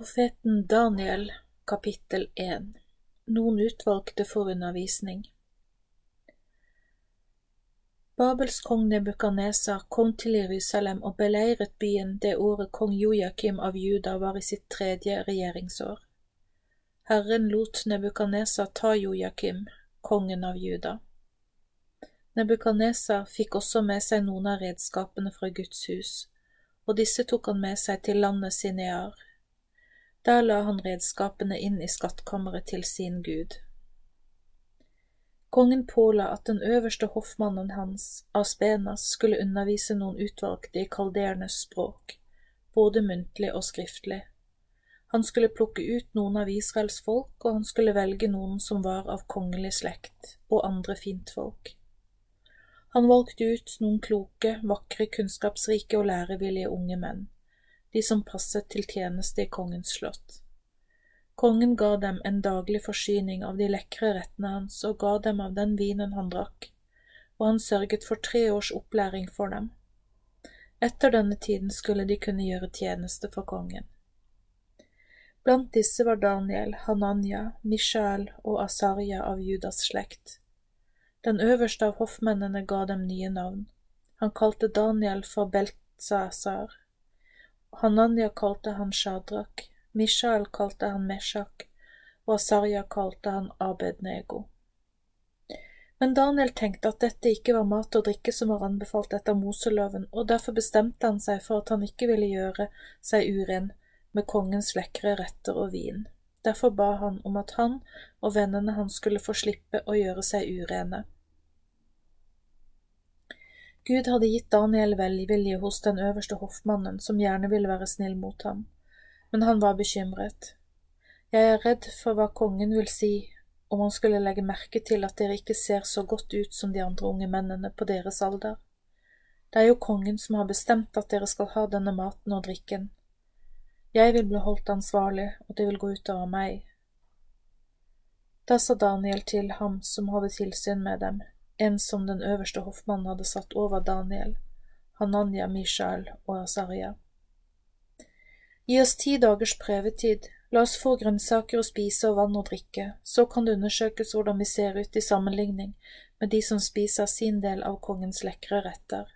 Profeten Daniel kapittel 1 Noen utvalgte for undervisning Babels kong Nebukadnesar kom til Jerusalem og beleiret byen det året kong Jojakim av Juda var i sitt tredje regjeringsår. Herren lot Nebukadnesar ta Jojakim, kongen av Juda. Nebukadnesar fikk også med seg noen av redskapene fra Guds hus, og disse tok han med seg til landet Sinear der la han redskapene inn i skattkammeret til sin gud. Kongen påla at den øverste hoffmannen hans, Aspenas, skulle undervise noen utvalgte i kaldernes språk, både muntlig og skriftlig. Han skulle plukke ut noen av Israels folk, og han skulle velge noen som var av kongelig slekt, og andre fintfolk. Han valgte ut noen kloke, vakre, kunnskapsrike og lærevillige unge menn de som passet til tjeneste i kongens slott. Kongen ga dem en daglig forsyning av de lekre rettene hans og ga dem av den vinen han drakk, og han sørget for tre års opplæring for dem. Etter denne tiden skulle de kunne gjøre tjeneste for kongen. Blant disse var Daniel, Hananya, Mishael og Asarya av Judas slekt. Den øverste av hoffmennene ga dem nye navn. Han kalte Daniel for Beltsasar, Hananya kalte han Shadrach, Mishael kalte han Meshach, og Asarja kalte han Abednego. Men Daniel tenkte at dette ikke var mat og drikke som var anbefalt etter Moseloven, og derfor bestemte han seg for at han ikke ville gjøre seg uren med kongens lekre retter og vin. Derfor ba han om at han og vennene hans skulle få slippe å gjøre seg urene. Gud hadde gitt Daniel velvilje hos den øverste hoffmannen, som gjerne ville være snill mot ham, men han var bekymret. Jeg er redd for hva kongen vil si om han skulle legge merke til at dere ikke ser så godt ut som de andre unge mennene på deres alder. Det er jo kongen som har bestemt at dere skal ha denne maten og drikken. Jeg vil bli holdt ansvarlig, og det vil gå utover meg. Da sa Daniel til ham som hadde tilsyn med dem, en som den øverste hoffmannen hadde satt over Daniel, Hananya, Mishael og Azaria. Gi oss ti dagers prøvetid, la oss få grønnsaker å spise og vann å drikke, så kan det undersøkes hvordan vi ser ut i sammenligning med de som spiser sin del av kongens lekre retter.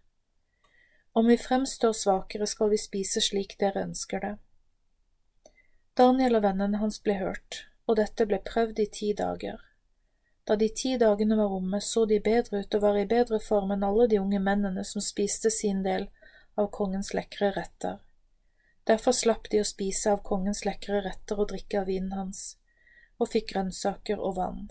Om vi fremstår svakere, skal vi spise slik dere ønsker det. Daniel og vennene hans ble hørt, og dette ble prøvd i ti dager. Da de ti dagene var omme, så de bedre ut og var i bedre form enn alle de unge mennene som spiste sin del av kongens lekre retter. Derfor slapp de å spise av kongens lekre retter og drikke av vinen hans, og fikk grønnsaker og vann.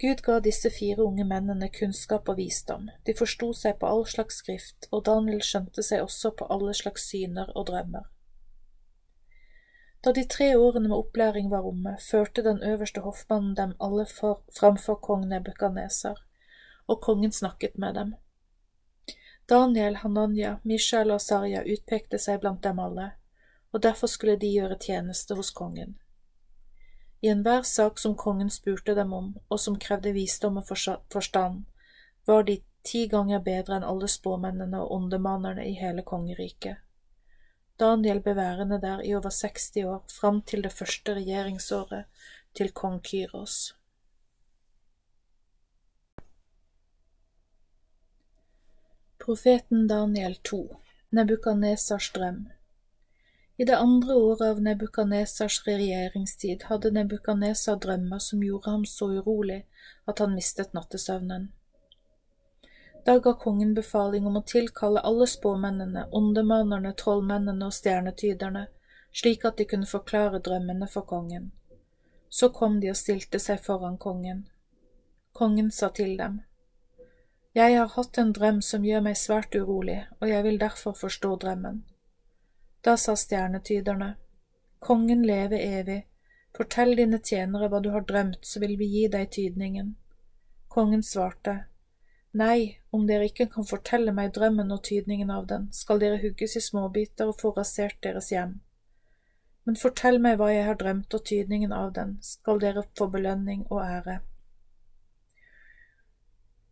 Gud ga disse fire unge mennene kunnskap og visdom, de forsto seg på all slags skrift, og Daniel skjønte seg også på alle slags syner og drømmer. Da de tre årene med opplæring var omme, førte den øverste hoffmannen dem alle for, framfor kong Nebukadneser, og kongen snakket med dem. Daniel, Hananya, Mishael og Sarja utpekte seg blant dem alle, og derfor skulle de gjøre tjeneste hos kongen. I enhver sak som kongen spurte dem om, og som krevde visdom og forstand, var de ti ganger bedre enn alle spåmennene og ondemanerne i hele kongeriket. Daniel ble værende der i over 60 år, fram til det første regjeringsåret til kong Kyros. Profeten Daniel 2 Nebukadnesars drøm I det andre året av Nebukadnesars regjeringstid hadde Nebukadnesar drømmer som gjorde ham så urolig at han mistet nattesøvnen. Da ga kongen befaling om å tilkalle alle spåmennene, åndemannerne, trollmennene og stjernetyderne, slik at de kunne forklare drømmene for kongen. Så kom de og stilte seg foran kongen. Kongen sa til dem, Jeg har hatt en drøm som gjør meg svært urolig, og jeg vil derfor forstå drømmen. Da sa stjernetyderne, Kongen leve evig, fortell dine tjenere hva du har drømt, så vil vi gi deg tydningen. Kongen svarte, Nei, om dere ikke kan fortelle meg drømmen og tydningen av den, skal dere hugges i småbiter og få rasert deres hjem. Men fortell meg hva jeg har drømt og tydningen av den, skal dere få belønning og ære.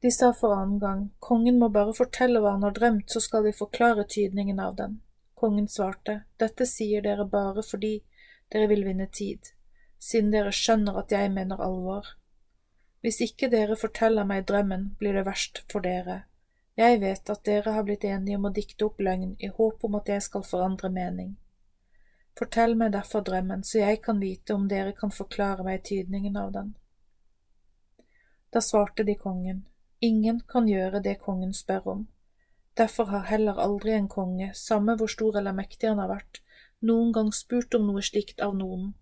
De sa for annen gang, kongen må bare fortelle hva han har drømt, så skal vi forklare tydningen av den. Kongen svarte, Dette sier dere bare fordi dere vil vinne tid, siden dere skjønner at jeg mener alvor. Hvis ikke dere forteller meg drømmen, blir det verst for dere. Jeg vet at dere har blitt enige om å dikte opp løgn i håp om at jeg skal forandre mening. Fortell meg derfor drømmen, så jeg kan vite om dere kan forklare meg tydningen av den. Da svarte de kongen, ingen kan gjøre det kongen spør om. Derfor har heller aldri en konge, samme hvor stor eller mektig han har vært, noen gang spurt om noe slikt av noen.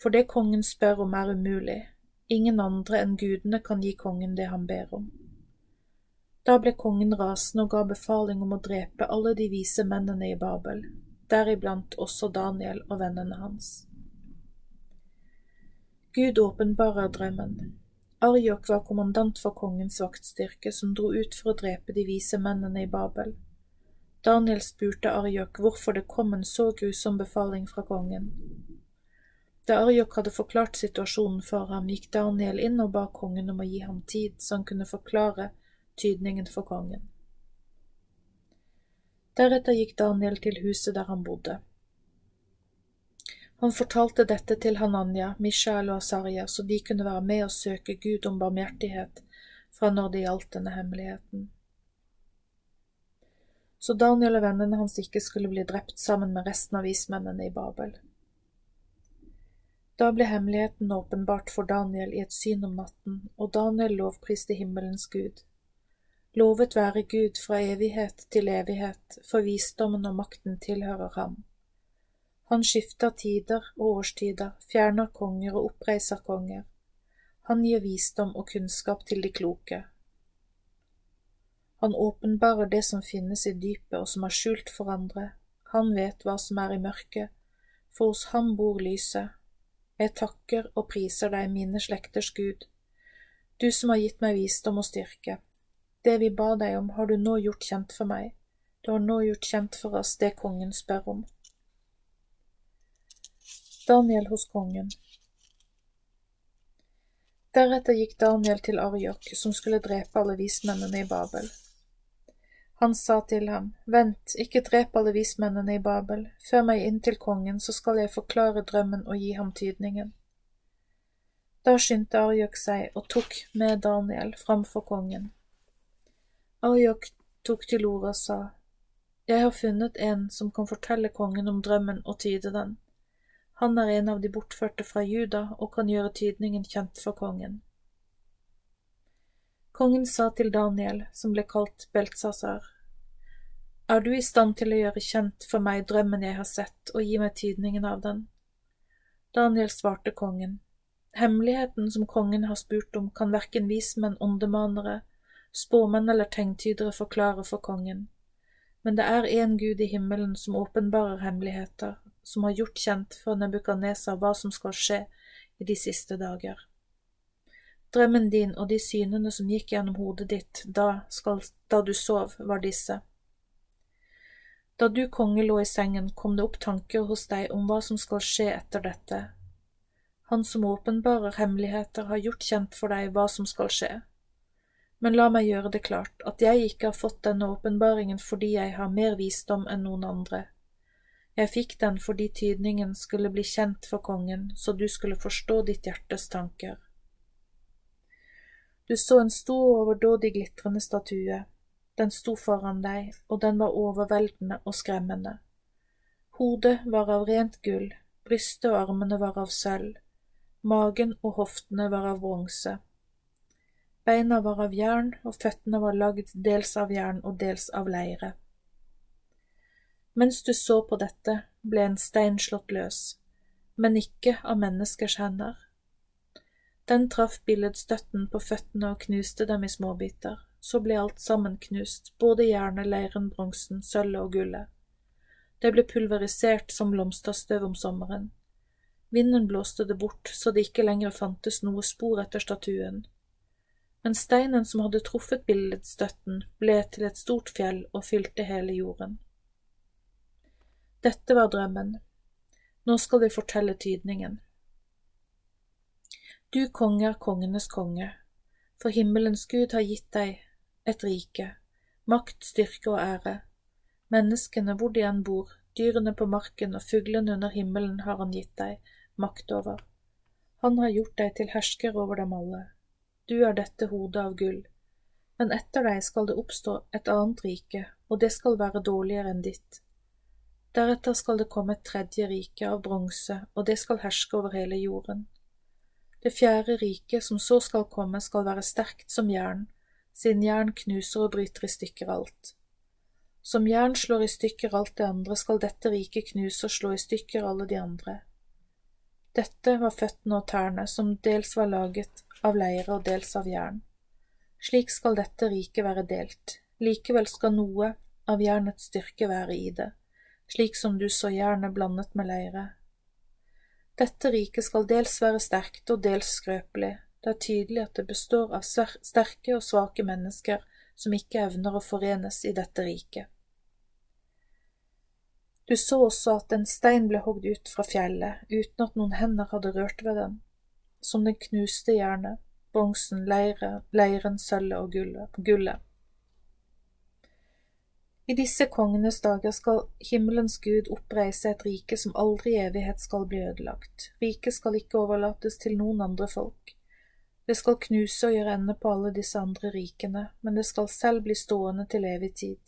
For det kongen spør om er umulig, ingen andre enn gudene kan gi kongen det han ber om. Da ble kongen rasende og ga befaling om å drepe alle de vise mennene i Babel, deriblant også Daniel og vennene hans. Gud åpenbarer drømmen. Arjok var kommandant for kongens vaktstyrke som dro ut for å drepe de vise mennene i Babel. Daniel spurte Arjok hvorfor det kom en så grusom befaling fra kongen. Da Arjok hadde forklart situasjonen for ham, gikk Daniel inn og ba kongen om å gi ham tid så han kunne forklare tydningen for kongen. Deretter gikk Daniel til huset der han bodde. Han fortalte dette til Hananya, Mishael og Asarya, så de kunne være med og søke Gud om barmhjertighet fra når det gjaldt denne hemmeligheten. Så Daniel og vennene hans ikke skulle bli drept sammen med resten av ismennene i Babel. Da ble hemmeligheten åpenbart for Daniel i et syn om natten, og Daniel lovpriste himmelens Gud. Lovet være Gud fra evighet til evighet, for visdommen og makten tilhører ham. Han skifter tider og årstider, fjerner konger og oppreiser konger. Han gir visdom og kunnskap til de kloke. Han åpenbarer det som finnes i dypet og som er skjult for andre. Han vet hva som er i mørket, for hos ham bor lyset. Jeg takker og priser deg, mine slekters Gud, du som har gitt meg visdom og styrke. Det vi ba deg om, har du nå gjort kjent for meg. Du har nå gjort kjent for oss det kongen spør om. Daniel hos kongen Deretter gikk Daniel til Arjok, som skulle drepe alle vismennene i Babel. Han sa til ham, Vent, ikke drep alle vismennene i Babel, før meg inn til kongen, så skal jeg forklare drømmen og gi ham tydningen. Da skyndte Arjok seg og tok med Daniel framfor kongen. Arjok tok til orde og sa, Jeg har funnet en som kan fortelle kongen om drømmen og tyde den. Han er en av de bortførte fra Juda og kan gjøre tydningen kjent for kongen. Kongen sa til Daniel, som ble kalt Beltsasar, Er du i stand til å gjøre kjent for meg drømmen jeg har sett, og gi meg tydningen av den? Daniel svarte kongen, Hemmeligheten som kongen har spurt om, kan verken vismenn, åndemanere spåmenn eller tegntydere forklare for kongen. Men det er én Gud i himmelen som åpenbarer hemmeligheter, som har gjort kjent for Nebukadneser hva som skal skje i de siste dager. Drømmen din og de synene som gikk gjennom hodet ditt da, skal, da du sov, var disse. Da du, konge, lå i sengen, kom det opp tanker hos deg om hva som skal skje etter dette. Han som åpenbarer hemmeligheter, har gjort kjent for deg hva som skal skje. Men la meg gjøre det klart at jeg ikke har fått denne åpenbaringen fordi jeg har mer visdom enn noen andre. Jeg fikk den fordi tydningen skulle bli kjent for kongen, så du skulle forstå ditt hjertes tanker. Du så en stor overdådig glitrende statue. Den sto foran deg, og den var overveldende og skremmende. Hodet var av rent gull, brystet og armene var av sølv, magen og hoftene var av bronse. Beina var av jern, og føttene var lagd dels av jern og dels av leire. Mens du så på dette, ble en stein slått løs, men ikke av menneskers hender. Den traff billedstøtten på føttene og knuste dem i småbiter, så ble alt sammen knust, både jernet, leiren, bronsen, sølvet og gullet. Det ble pulverisert som blomsterstøv om sommeren. Vinden blåste det bort så det ikke lenger fantes noe spor etter statuen, men steinen som hadde truffet billedstøtten, ble til et stort fjell og fylte hele jorden. Dette var drømmen. Nå skal vi fortelle tydningen. Du konge er kongenes konge, for himmelens Gud har gitt deg et rike, makt, styrke og ære. Menneskene, hvor de enn bor, dyrene på marken og fuglene under himmelen har han gitt deg makt over. Han har gjort deg til hersker over dem alle. Du er dette hodet av gull. Men etter deg skal det oppstå et annet rike, og det skal være dårligere enn ditt. Deretter skal det komme et tredje rike av bronse, og det skal herske over hele jorden. Det fjerde riket som så skal komme, skal være sterkt som jern, siden jern knuser og bryter i stykker alt. Som jern slår i stykker alt det andre, skal dette riket knuse og slå i stykker alle de andre. Dette var føttene og tærne, som dels var laget av leire og dels av jern. Slik skal dette riket være delt, likevel skal noe av jernets styrke være i det, slik som du så jernet blandet med leire. Dette riket skal dels være sterkt og dels skrøpelig, det er tydelig at det består av sterke og svake mennesker som ikke evner å forenes i dette riket. Du så også at en stein ble hogd ut fra fjellet uten at noen hender hadde rørt ved den som den knuste jernet, bronsen, leire, leiren, sølvet og gullet. I disse kongenes dager skal himmelens Gud oppreise et rike som aldri i evighet skal bli ødelagt. Riket skal ikke overlates til noen andre folk. Det skal knuse og gjøre ende på alle disse andre rikene, men det skal selv bli stående til evig tid.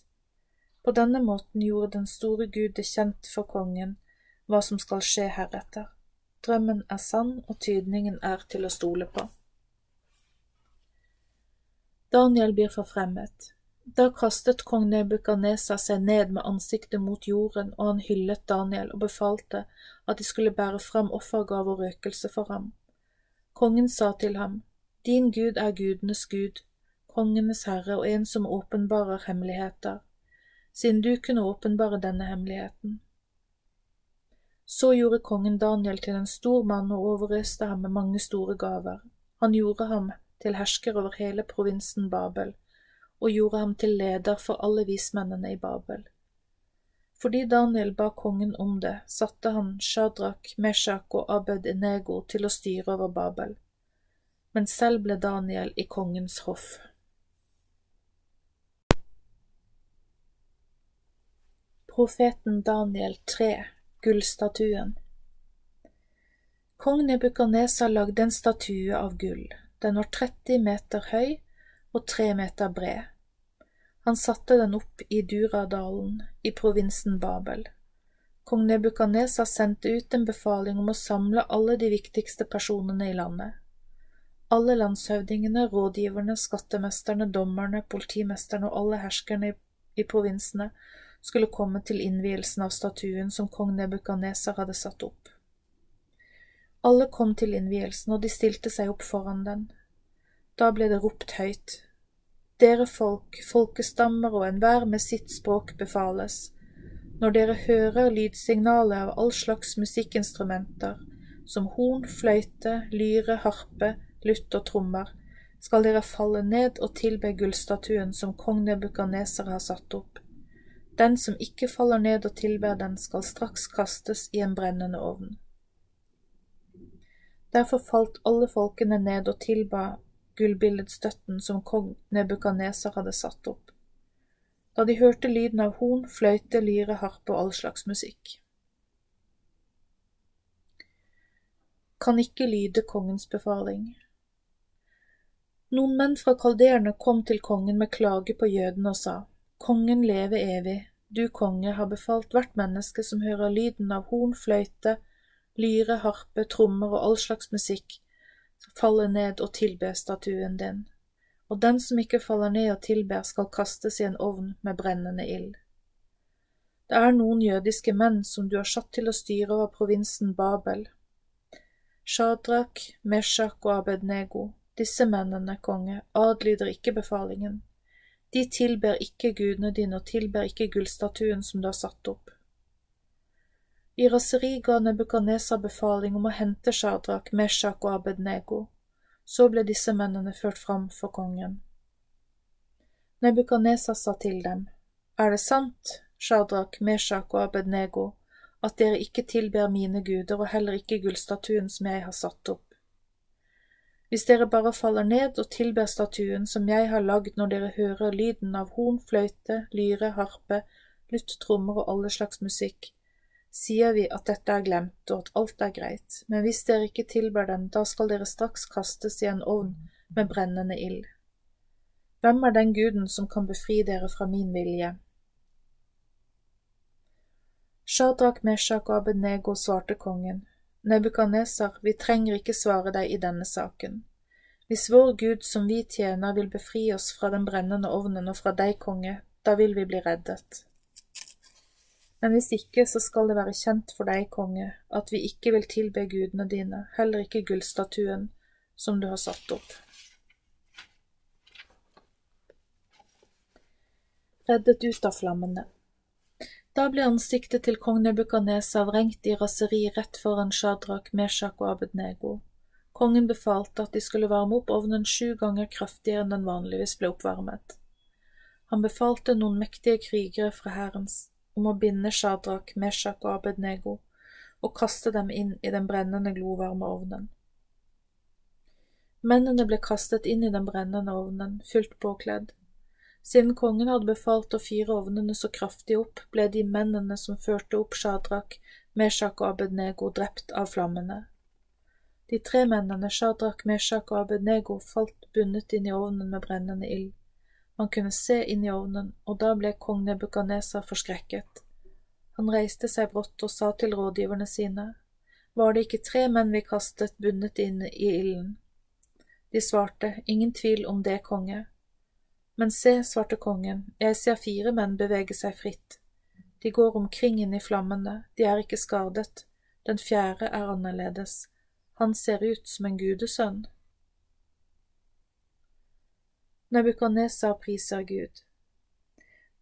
På denne måten gjorde den store Gud det kjent for kongen hva som skal skje heretter. Drømmen er sann, og tydningen er til å stole på. Daniel blir forfremmet. Da kastet kong Nebukadnesa seg ned med ansiktet mot jorden, og han hyllet Daniel og befalte at de skulle bære fram offergave og røkelse for ham. Kongen sa til ham, Din Gud er gudenes Gud, kongenes herre og en som åpenbarer hemmeligheter, siden du kunne åpenbare denne hemmeligheten. Så gjorde kongen Daniel til en stor mann og overøste ham med mange store gaver. Han gjorde ham til hersker over hele provinsen Babel, og gjorde ham til leder for alle vismennene i Babel. Fordi Daniel ba kongen om det, satte han Shadrach, Meshach og Abed Enego til å styre over Babel. Men selv ble Daniel i kongens hoff. Profeten Daniel 3 Gullstatuen Kong Nebukadnesa lagde en statue av gull. Den var 30 meter høy og tre meter bred. Han satte den opp i Duradalen i provinsen Babel. Kong Nebukadnesar sendte ut en befaling om å samle alle de viktigste personene i landet. Alle landshøvdingene, rådgiverne, skattemesterne, dommerne, politimesterne og alle herskerne i provinsene skulle komme til innvielsen av statuen som kong Nebukadneser hadde satt opp. Alle kom til innvielsen, og de stilte seg opp foran den. Da ble det ropt høyt. Dere folk, folkestammer og enhver med sitt språk befales. Når dere hører lydsignalet av all slags musikkinstrumenter, som horn, fløyte, lyre, harpe, lutt og trommer, skal dere falle ned og tilbe gullstatuen som kong Nebukaneser har satt opp. Den som ikke faller ned og tilber den, skal straks kastes i en brennende ovn. Derfor falt alle folkene ned og tilba gullbilledstøtten som kong Nebukadneser hadde satt opp, da de hørte lyden av horn, fløyte, lyre, harpe og all slags musikk. Kan ikke lyde kongens befaling. Noen menn fra kalderene kom til kongen med klage på jødene og sa, Kongen leve evig, du konge har befalt hvert menneske som hører lyden av horn, fløyte, lyre, harpe, trommer og all slags musikk, falle ned og tilbe statuen din, og den som ikke faller ned og tilber, skal kastes i en ovn med brennende ild. Det er noen jødiske menn som du har satt til å styre over provinsen Babel. Shadrach, Meshach og Abednego, disse mennene, konge, adlyder ikke befalingen. De tilber ikke gudene dine og tilber ikke gullstatuen som du har satt opp. I raseri ga Nebukadnesa befaling om å hente Shadrach, Meshach og Abednego. Så ble disse mennene ført fram for kongen. Nebukadnesa sa til dem, Er det sant, Shadrach, Meshach og Abednego, at dere ikke tilber mine guder og heller ikke gullstatuen som jeg har satt opp? Hvis dere bare faller ned og tilber statuen som jeg har lagd når dere hører lyden av horn, fløyte, lyre, harpe, lutt, trommer og alle slags musikk, sier vi at dette er glemt og at alt er greit, men hvis dere ikke tilber den, da skal dere straks kastes i en ovn med brennende ild. Hvem er den guden som kan befri dere fra min vilje? Shadrach, Meshach og Abednego svarte kongen, Nebukadnesar, vi trenger ikke svare deg i denne saken. Hvis vår Gud som vi tjener vil befri oss fra den brennende ovnen og fra deg, konge, da vil vi bli reddet. Men hvis ikke, så skal det være kjent for deg, konge, at vi ikke vil tilbe gudene dine, heller ikke gullstatuen som du har satt opp. Reddet ut av flammene. Da ble ansiktet til kong Nebukadnesa vrengt i raseri rett foran Shadrach, Meshach og Abednego. Kongen befalte at de skulle varme opp ovnen sju ganger kraftigere enn den vanligvis ble oppvarmet. Han befalte noen mektige krigere fra hærens om å binde Shadrach, Meshach og Abednego og kaste dem inn i den brennende glovarme ovnen. Mennene ble kastet inn i den brennende ovnen, fullt påkledd. Siden kongen hadde befalt å fyre ovnene så kraftig opp, ble de mennene som førte opp Shadrach, Meshach og Abednego, drept av flammene. De tre mennene, Shadrach, Meshach og Abednego, falt bundet inn i ovnen med brennende ild. Man kunne se inn i ovnen, og da ble kong Nebukadnesar forskrekket. Han reiste seg brått og sa til rådgiverne sine, Var det ikke tre menn vi kastet bundet inn i ilden? De svarte, Ingen tvil om det, konge. Men se, svarte kongen, jeg ser fire menn bevege seg fritt. De går omkring inn i flammene, de er ikke skadet, den fjerde er annerledes, han ser ut som en gudesønn. Nebukadnesar priser Gud.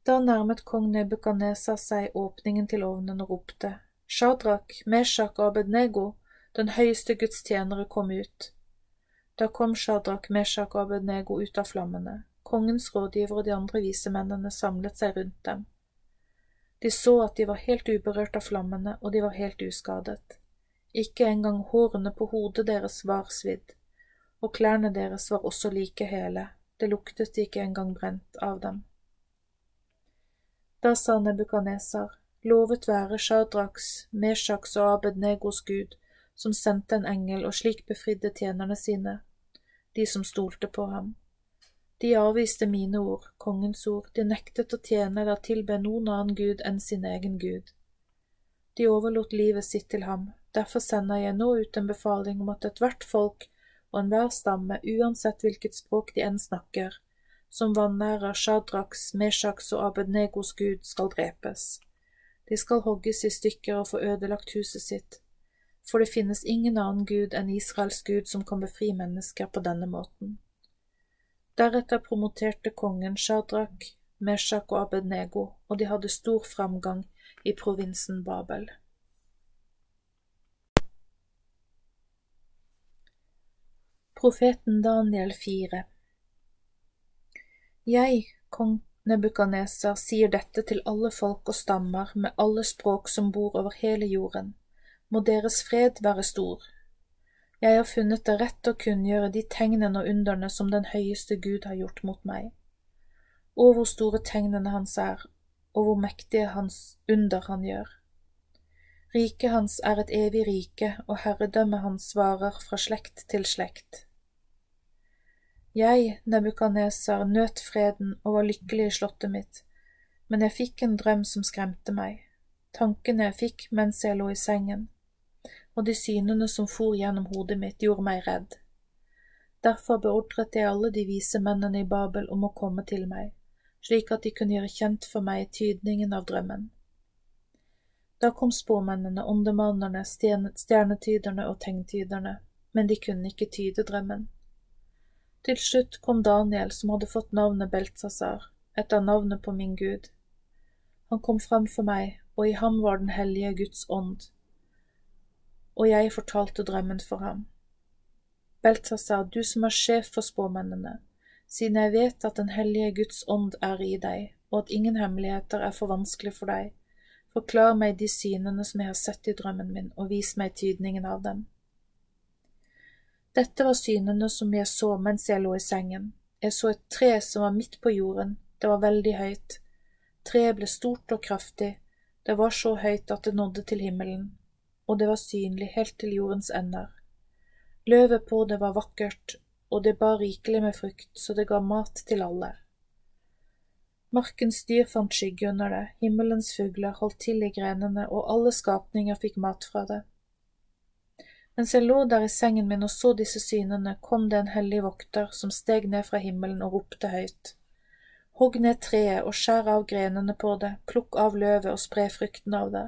Da nærmet kong Nebukadnesar seg åpningen til ovnen og ropte, Shadrach, Meshach og Abednego, den høyeste Guds tjenere kom ut. Da kom Shadrach, Meshach og Abednego ut av flammene. Kongens rådgiver og de andre visemennene samlet seg rundt dem. De så at de var helt uberørt av flammene, og de var helt uskadet. Ikke engang hårene på hodet deres var svidd, og klærne deres var også like hele, det luktet ikke engang brent av dem. Da sa Nebukadnesar, lovet være Shadraks, Meshaks og Abednegos gud, som sendte en engel og slik befridde tjenerne sine, de som stolte på ham. De avviste mine ord, kongens ord, de nektet å tjene eller tilbe noen annen gud enn sin egen gud. De overlot livet sitt til ham, derfor sender jeg nå ut en befaling om at ethvert folk og enhver stamme, uansett hvilket språk de enn snakker, som vanærer Shadraks, Meshaks og Abednegos gud, skal drepes. De skal hogges i stykker og få ødelagt huset sitt, for det finnes ingen annen gud enn Israels gud som kan befri mennesker på denne måten. Deretter promoterte kongen Shadrak, Meshak og Abednego, og de hadde stor framgang i provinsen Babel. Profeten Daniel 4 Jeg, kong Nebukaneser, sier dette til alle folk og stammer med alle språk som bor over hele jorden. Må deres fred være stor. Jeg har funnet det rett å kunngjøre de tegnene og underne som den høyeste Gud har gjort mot meg, og hvor store tegnene hans er, og hvor mektige hans under han gjør. Riket hans er et evig rike, og herredømmet hans svarer fra slekt til slekt. Jeg, Nebukaneser, nøt freden og var lykkelig i slottet mitt, men jeg fikk en drøm som skremte meg, tankene jeg fikk mens jeg lå i sengen og de synene som for gjennom hodet mitt, gjorde meg redd. Derfor beordret jeg alle de vise mennene i Babel om å komme til meg, slik at de kunne gjøre kjent for meg tydningen av drømmen. Da kom spåmennene, åndemannerne, stjernetyderne og tegntyderne, men de kunne ikke tyde drømmen. Til slutt kom Daniel, som hadde fått navnet Beltsasar, etter navnet på min Gud. Han kom fram for meg, og i ham var den hellige Guds ånd og jeg fortalte drømmen for ham. Beltsasar, du som er sjef for spåmennene, siden jeg vet at Den hellige Guds ånd er i deg, og at ingen hemmeligheter er for vanskelig for deg, forklar meg de synene som jeg har sett i drømmen min, og vis meg tydningen av dem. Dette var synene som jeg så mens jeg lå i sengen. Jeg så et tre som var midt på jorden, det var veldig høyt. Treet ble stort og kraftig, Det var så høyt at det nådde til himmelen, og det var synlig helt til jordens ender. Løvet på det var vakkert, og det bar rikelig med frukt, så det ga mat til alle. Markens dyr fant skygge under det, himmelens fugler holdt til i grenene, og alle skapninger fikk mat fra det. Mens jeg lå der i sengen min og så disse synene, kom det en hellig vokter som steg ned fra himmelen og ropte høyt. Hogg ned treet og skjær av grenene på det, plukk av løvet og spre frukten av det.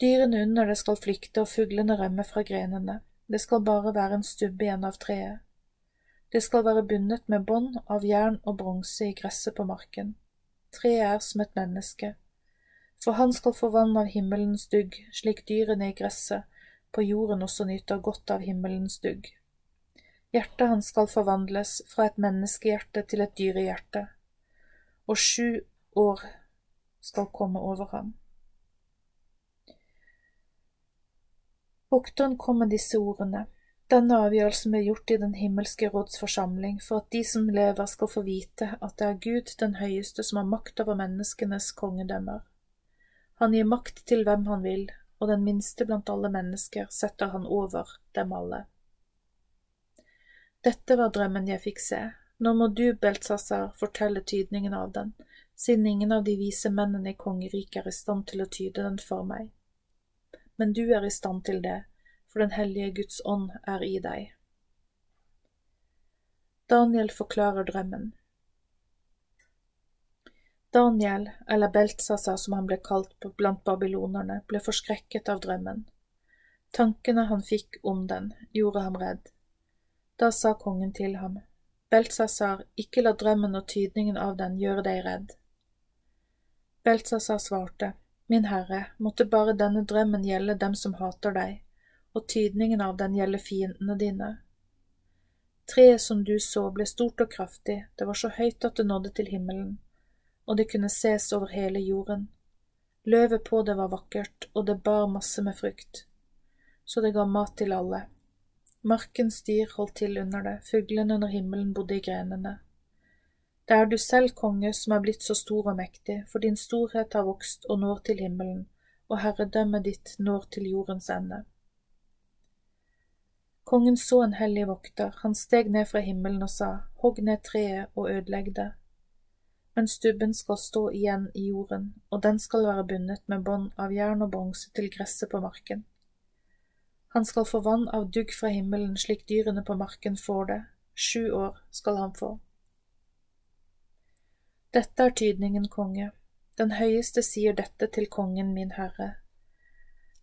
Dyrene under det skal flykte og fuglene rømme fra grenene, det skal bare være en stubbe igjen av treet. Det skal være bundet med bånd av jern og bronse i gresset på marken. Treet er som et menneske. For han skal få vann av himmelens dugg, slik dyrene i gresset på jorden også nyter godt av himmelens dugg. Hjertet hans skal forvandles fra et menneskehjerte til et dyrehjerte, og sju år skal komme over ham. Vokteren kom med disse ordene. Denne avgjørelsen ble gjort i Den himmelske råds forsamling for at de som lever skal få vite at det er Gud den høyeste som har makt over menneskenes kongedømmer. Han gir makt til hvem han vil, og den minste blant alle mennesker setter han over dem alle. Dette var drømmen jeg fikk se. Nå må du, Beltsassar, fortelle tydningen av den, siden ingen av de vise mennene i kongeriket er i stand til å tyde den for meg. Men du er i stand til det, for den hellige Guds ånd er i deg. Daniel forklarer drømmen. Daniel, eller Beltsasa som han ble kalt blant babylonerne, ble forskrekket av drømmen. Tankene han fikk om den, gjorde ham redd. Da sa kongen til ham, Beltsasar, ikke la drømmen og tydningen av den gjøre deg redd. Beltsasar svarte, Min herre, måtte bare denne drømmen gjelde dem som hater deg, og tydningen av den gjelde fiendene dine. Treet som du så, ble stort og kraftig, det var så høyt at det nådde til himmelen, og det kunne ses over hele jorden. Løvet på det var vakkert, og det bar masse med frukt, så det ga mat til alle. Markens dyr holdt til under det, fuglene under himmelen bodde i grenene. Det er du selv, konge, som er blitt så stor og mektig, for din storhet har vokst og når til himmelen, og herredømmet ditt når til jordens ende. Kongen så en hellig vokter, han steg ned fra himmelen og sa, hogg ned treet og ødelegg det. Men stubben skal stå igjen i jorden, og den skal være bundet med bånd av jern og bronse til gresset på marken. Han skal få vann av dugg fra himmelen slik dyrene på marken får det, sju år skal han få. Dette er tydningen, konge, den høyeste sier dette til kongen min herre,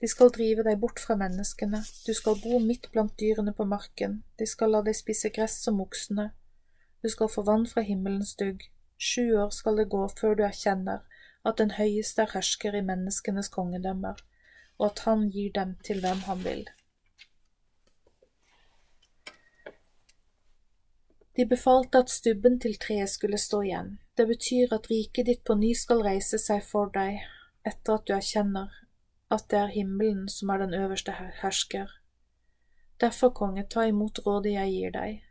de skal drive deg bort fra menneskene, du skal bo midt blant dyrene på marken, de skal la deg spise gress som oksene, du skal få vann fra himmelens dugg, sju år skal det gå før du erkjenner at den høyeste er hersker i menneskenes kongedømmer, og at han gir dem til hvem han vil. De befalte at stubben til treet skulle stå igjen, det betyr at riket ditt på ny skal reise seg for deg etter at du erkjenner at det er himmelen som er den øverste hersker. Derfor, konge, ta imot rådet jeg gir deg,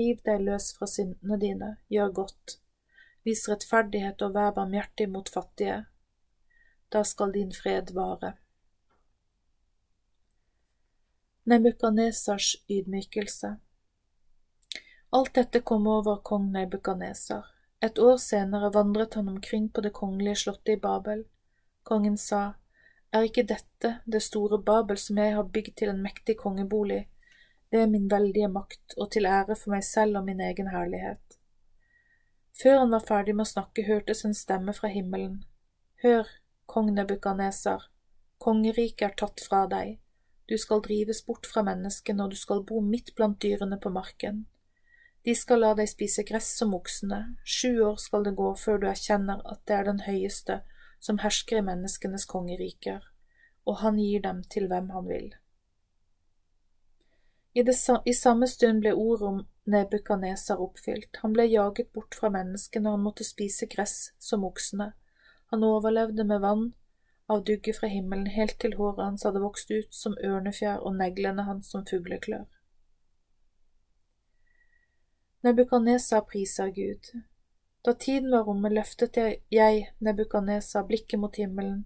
riv deg løs fra syndene dine, gjør godt, vis rettferdighet og vær barmhjertig mot fattige. Da skal din fred vare. Nebukadnesars ydmykelse Alt dette kom over kong Nebukadnesar. Et år senere vandret han omkring på det kongelige slottet i Babel. Kongen sa, er ikke dette det store Babel som jeg har bygd til en mektig kongebolig, ved min veldige makt og til ære for meg selv og min egen herlighet? Før han var ferdig med å snakke, hørtes en stemme fra himmelen. Hør, kong Nebukaneser, kongeriket er tatt fra deg, du skal drives bort fra menneskene, og du skal bo midt blant dyrene på marken. De skal la deg spise gress som oksene, sju år skal det gå før du erkjenner at det er den høyeste som hersker i menneskenes kongeriker, og han gir dem til hvem han vil. I, det, I samme stund ble ordet om Nebukadneser oppfylt, han ble jaget bort fra menneskene, og han måtte spise gress som oksene, han overlevde med vann av dugget fra himmelen helt til håret hans hadde vokst ut som ørnefjær og neglene hans som fugleklør. Nebukadnesar priser Gud. Da tiden var omme, løftet jeg, Nebukadnesa, blikket mot himmelen,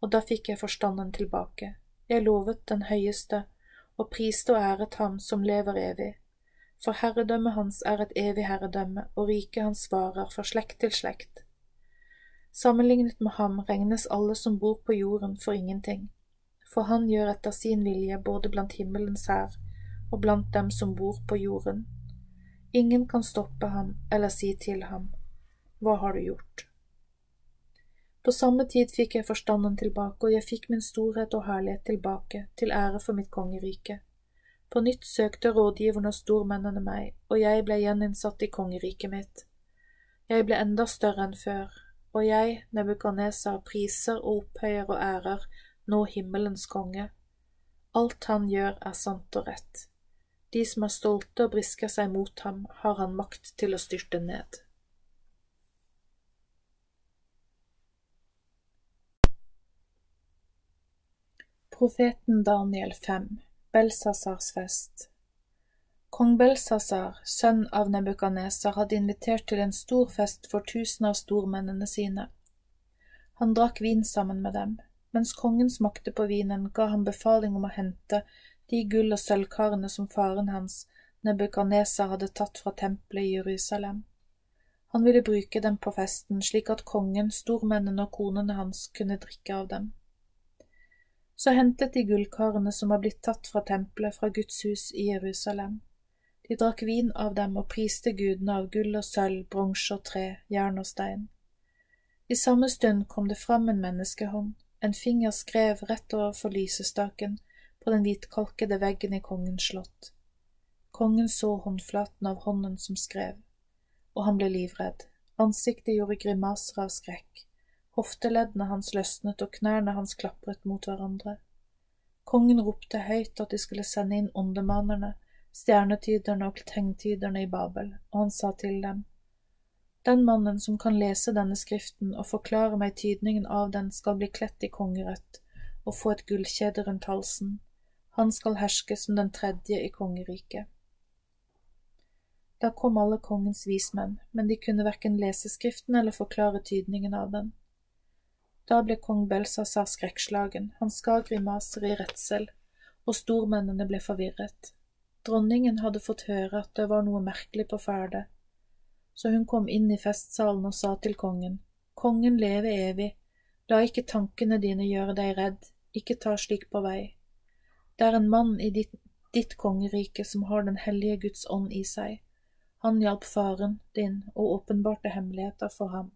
og da fikk jeg forstanden tilbake. Jeg lovet den høyeste, og priste og æret ham som lever evig. For herredømmet hans er et evig herredømme, og riket hans varer fra slekt til slekt. Sammenlignet med ham regnes alle som bor på jorden for ingenting, for han gjør etter sin vilje både blant himmelens hær og blant dem som bor på jorden. Ingen kan stoppe ham eller si til ham, Hva har du gjort? På samme tid fikk jeg forstanden tilbake, og jeg fikk min storhet og herlighet tilbake, til ære for mitt kongerike. På nytt søkte rådgiverne og stormennene meg, og jeg ble gjeninnsatt i kongeriket mitt. Jeg ble enda større enn før, og jeg, Nebukadnesar, priser og opphøyer og ærer nå himmelens konge. Alt han gjør er sant og rett. De som er stolte og brisker seg mot ham, har han makt til å styrte ned. Profeten Daniel 5 Belsasars fest Kong Belsasar, sønn av Nebukadnesar, hadde invitert til en stor fest for tusen av stormennene sine. Han drakk vin sammen med dem. Mens kongen smakte på vinen, ga han befaling om å hente de gull- og sølvkarene som faren hans, Nebukadnesar, hadde tatt fra tempelet i Jerusalem. Han ville bruke dem på festen, slik at kongen, stormennene og konene hans kunne drikke av dem. Så hentet de gullkarene som var blitt tatt fra tempelet fra Guds hus i Jerusalem. De drakk vin av dem og priste gudene av gull og sølv, bronse og tre, jern og stein. I samme stund kom det fram en menneskehånd, en finger skrev rett overfor lysestaken på den hvitkalkede veggen i kongens slott. Kongen så håndflaten av hånden som skrev, og han ble livredd, ansiktet gjorde grimaser av skrekk. Hofteleddene hans løsnet og knærne hans klapret mot hverandre. Kongen ropte høyt at de skulle sende inn åndemanerne, stjernetyderne og tegntyderne i Babel, og han sa til dem, Den mannen som kan lese denne skriften og forklare meg tydningen av den, skal bli kledt i kongerødt og få et gullkjede rundt halsen. Han skal herske som den tredje i kongeriket. Da kom alle kongens vismenn, men de kunne verken lese skriften eller forklare tydningen av den. Da ble kong Belsasar skrekkslagen, han skar grimaser i redsel, og stormennene ble forvirret. Dronningen hadde fått høre at det var noe merkelig på ferde, så hun kom inn i festsalen og sa til kongen, Kongen leve evig, la ikke tankene dine gjøre deg redd, ikke ta slik på vei. Det er en mann i ditt, ditt kongerike som har Den hellige Guds ånd i seg. Han hjalp faren din og åpenbarte hemmeligheter for ham.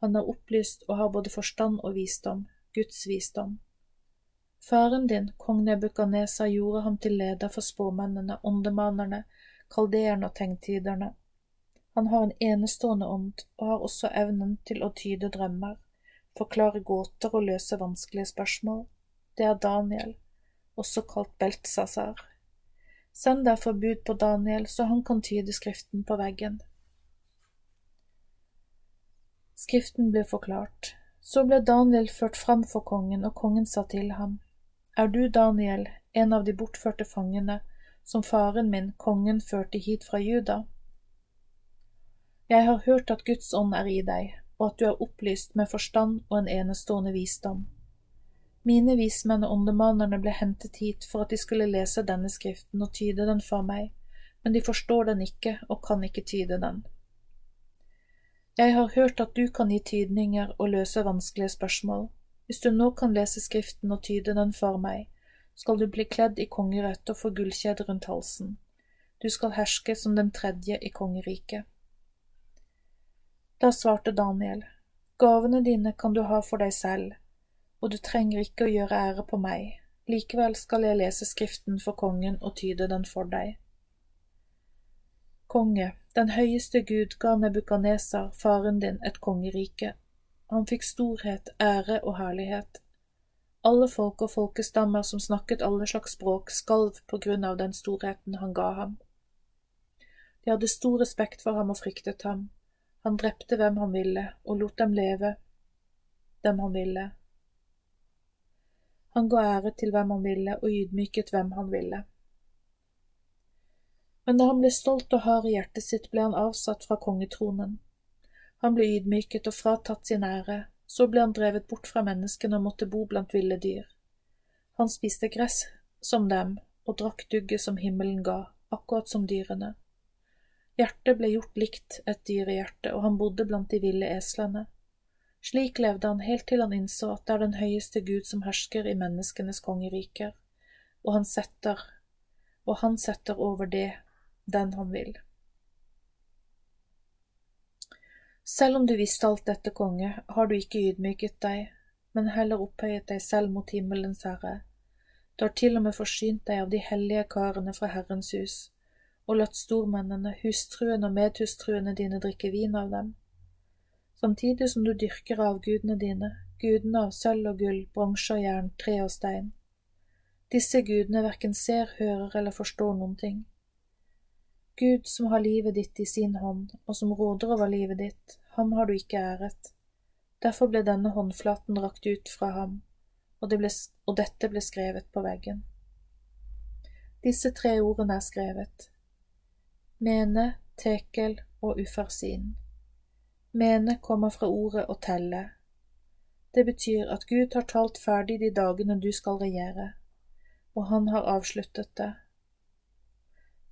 Han er opplyst og har både forstand og visdom, Guds visdom. Faren din, kong Nebukadnesa, gjorde ham til leder for spåmennene, åndemanerne, kaldeerne og tegntiderne. Han har en enestående ånd og har også evnen til å tyde drømmer, forklare gåter og løse vanskelige spørsmål. Det er Daniel, også kalt Beltsasar. Send derfor bud på Daniel, så han kan tyde skriften på veggen. Skriften ble forklart. Så ble Daniel ført fram for kongen, og kongen sa til ham, Er du Daniel, en av de bortførte fangene, som faren min, kongen, førte hit fra Juda? Jeg har hørt at Guds ånd er i deg, og at du er opplyst med forstand og en enestående visdom. Mine vismenn og åndemanerne ble hentet hit for at de skulle lese denne skriften og tyde den for meg, men de forstår den ikke og kan ikke tyde den. Jeg har hørt at du kan gi tydninger og løse vanskelige spørsmål. Hvis du nå kan lese Skriften og tyde den for meg, skal du bli kledd i kongerødt og få gullkjede rundt halsen. Du skal herske som den tredje i kongeriket. Da svarte Daniel, Gavene dine kan du ha for deg selv, og du trenger ikke å gjøre ære på meg, likevel skal jeg lese Skriften for kongen og tyde den for deg. Konge, den høyeste Gud ga Nebukadnesar, faren din, et kongerike. Han fikk storhet, ære og herlighet. Alle folk og folkestammer som snakket alle slags språk, skalv på grunn av den storheten han ga ham. De hadde stor respekt for ham og fryktet ham. Han drepte hvem han ville, og lot dem leve, dem han ville. Han ga ære til hvem han ville, og ydmyket hvem han ville men da han ble stolt og hard i hjertet sitt, ble han avsatt fra kongetronen. Han ble ydmyket og fratatt sin ære, så ble han drevet bort fra menneskene og måtte bo blant ville dyr. Han spiste gress som dem og drakk dugget som himmelen ga, akkurat som dyrene. Hjertet ble gjort likt et dyrehjerte, og han bodde blant de ville eslene. Slik levde han helt til han innså at det er den høyeste Gud som hersker i menneskenes kongeriker, og han setter, og han setter over det den han vil. Selv om du visste alt dette, konge, har du ikke ydmyket deg, men heller opphøyet deg selv mot himmelens herre. Du har til og med forsynt deg av de hellige karene fra Herrens hus, og latt stormennene, hustruene og medhustruene dine drikke vin av dem. Samtidig som du dyrker avgudene dine, gudene av sølv og gull, bronse og jern, tre og stein. Disse gudene verken ser, hører eller forstår noen ting. Gud som har livet ditt i sin hånd, og som råder over livet ditt, ham har du ikke æret. Derfor ble denne håndflaten rakt ut fra ham, og, det ble, og dette ble skrevet på veggen. Disse tre ordene er skrevet. Mene, tekel og ufarsin. Mene kommer fra ordet å telle. Det betyr at Gud har talt ferdig de dagene du skal regjere, og han har avsluttet det.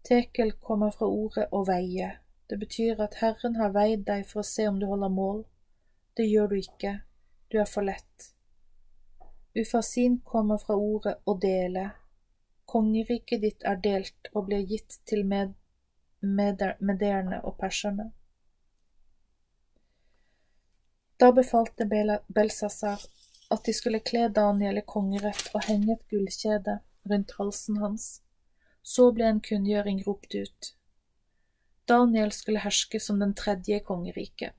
Tekel kommer fra ordet å veie. Det betyr at Herren har veid deg for å se om du holder mål. Det gjør du ikke, du er for lett. Ufasin kommer fra ordet å dele. Kongeriket ditt er delt og blir gitt til med, med, mederne og perserne. Da befalte Belsasar at de skulle kle Daniel i kongerett og henge et gullkjede rundt halsen hans. Så ble en kunngjøring ropt ut. Daniel skulle herske som den tredje kongeriket.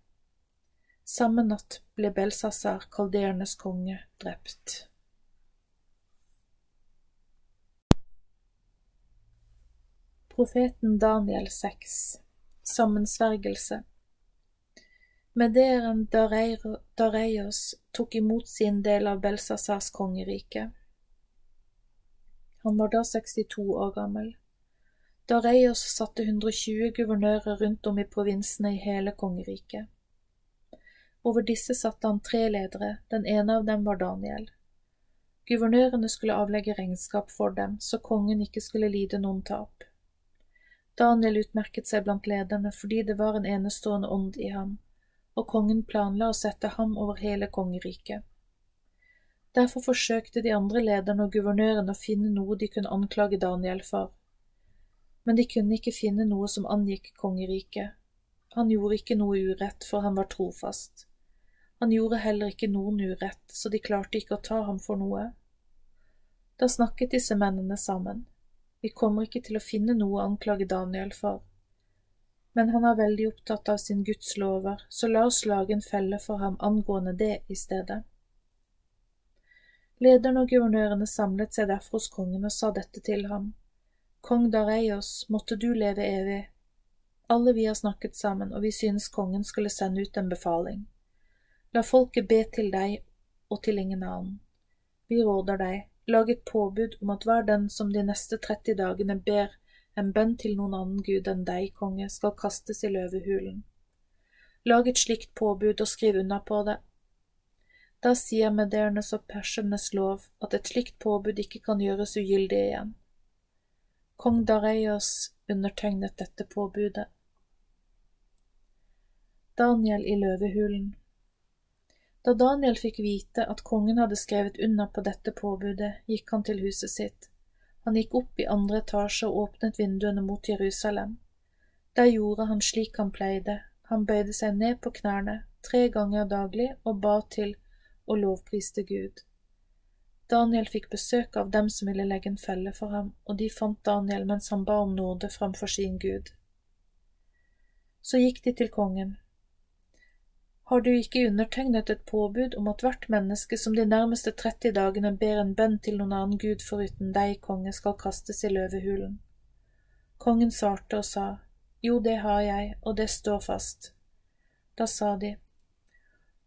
Samme natt ble Belsasar, kaldeernes konge, drept. Profeten Daniel 6 Sammensvergelse Mederen Dareios tok imot sin del av Belsasars kongerike. Han var da 62 år gammel. Da Dareios satte 120 guvernører rundt om i provinsene i hele kongeriket. Over disse satte han tre ledere, den ene av dem var Daniel. Guvernørene skulle avlegge regnskap for dem, så kongen ikke skulle lide noen tap. Daniel utmerket seg blant lederne fordi det var en enestående ånd i ham, og kongen planla å sette ham over hele kongeriket. Derfor forsøkte de andre lederne og guvernørene å finne noe de kunne anklage Daniel for. Men de kunne ikke finne noe som angikk kongeriket. Han gjorde ikke noe urett, for han var trofast. Han gjorde heller ikke noen urett, så de klarte ikke å ta ham for noe. Da snakket disse mennene sammen. Vi kommer ikke til å finne noe å anklage Daniel for. Men han er veldig opptatt av sin Guds lover, så la oss lage en felle for ham angående det i stedet. Lederen og guvernørene samlet seg derfor hos kongen og sa dette til ham. Kong Dareios, måtte du leve evig. Alle vi har snakket sammen, og vi synes kongen skulle sende ut en befaling. La folket be til deg og til ingen annen. Vi råder deg, lag et påbud om at hver den som de neste 30 dagene ber en bønn til noen annen gud enn deg, konge, skal kastes i løvehulen. Lag et slikt påbud og skriv unna på det, da sier medernes og persernes lov at et slikt påbud ikke kan gjøres ugyldig igjen. Kong Dareios undertegnet dette påbudet. Daniel i løvehulen Da Daniel fikk vite at kongen hadde skrevet under på dette påbudet, gikk han til huset sitt. Han gikk opp i andre etasje og åpnet vinduene mot Jerusalem. Der gjorde han slik han pleide, han bøyde seg ned på knærne tre ganger daglig og ba til og lovpriste Gud. Daniel fikk besøk av dem som ville legge en felle for ham, og de fant Daniel mens han ba om nåde framfor sin Gud. Så gikk de til kongen. Har du ikke undertegnet et påbud om at hvert menneske som de nærmeste 30 dagene ber en bønn til noen annen gud foruten deg, konge, skal kastes i løvehulen? Kongen svarte og sa, Jo, det har jeg, og det står fast. Da sa de,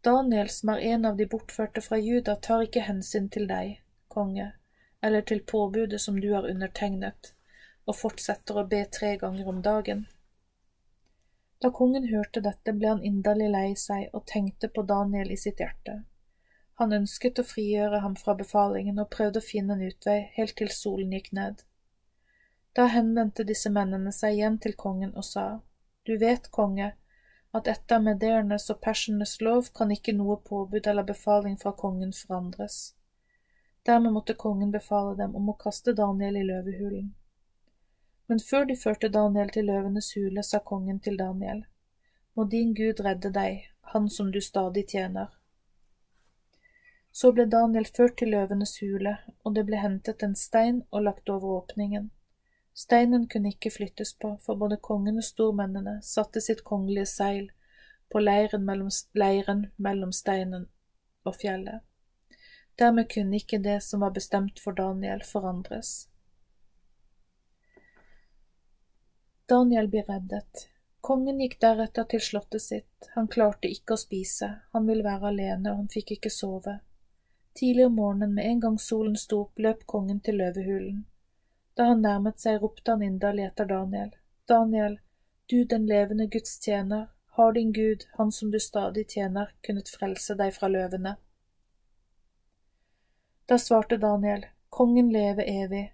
Daniel, som er en av de bortførte fra Juda, tar ikke hensyn til deg, konge, eller til påbudet som du har undertegnet, og fortsetter å be tre ganger om dagen. Da kongen hørte dette, ble han inderlig lei seg og tenkte på Daniel i sitt hjerte. Han ønsket å frigjøre ham fra befalingen og prøvde å finne en utvei helt til solen gikk ned. Da henvendte disse mennene seg igjen til kongen og sa, Du vet, konge, at etter medernes og persernes lov kan ikke noe påbud eller befaling fra kongen forandres. Dermed måtte kongen befale dem om å kaste Daniel i løvehulen. Men før de førte Daniel til løvenes hule, sa kongen til Daniel, Må din Gud redde deg, han som du stadig tjener. Så ble Daniel ført til løvenes hule, og det ble hentet en stein og lagt over åpningen. Steinen kunne ikke flyttes på, for både kongen og stormennene satte sitt kongelige seil på leiren mellom, leiren mellom steinen og fjellet. Dermed kunne ikke det som var bestemt for Daniel, forandres. Daniel blir reddet. Kongen gikk deretter til slottet sitt, han klarte ikke å spise, han ville være alene og han fikk ikke sove. Tidlig om morgenen, med en gang solen sto opp, løp kongen til løvehulen. Da han nærmet seg, ropte han inderlig etter Daniel. Daniel, du den levende Guds tjener, har din Gud, han som du stadig tjener, kunnet frelse deg fra løvene? Da svarte Daniel, Kongen leve evig.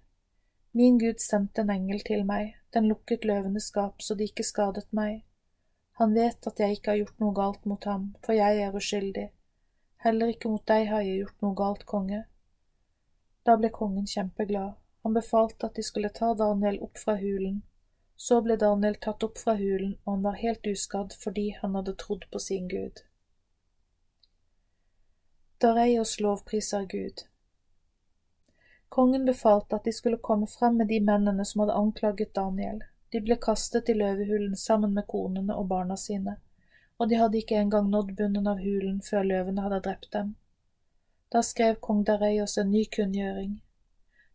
Min Gud sendte en engel til meg, den lukket løvenes skap så de ikke skadet meg. Han vet at jeg ikke har gjort noe galt mot ham, for jeg er uskyldig. Heller ikke mot deg har jeg gjort noe galt, konge. Da ble kongen kjempeglad han befalte at de skulle ta Daniel opp fra hulen. Så ble Daniel tatt opp fra hulen, og han var helt uskadd fordi han hadde trodd på sin Gud. Dareios lovpriser Gud. Kongen befalte at de skulle komme frem med de mennene som hadde anklaget Daniel. De ble kastet i løvehulen sammen med konene og barna sine, og de hadde ikke engang nådd bunnen av hulen før løvene hadde drept dem. Da skrev kong Dareios en ny kunngjøring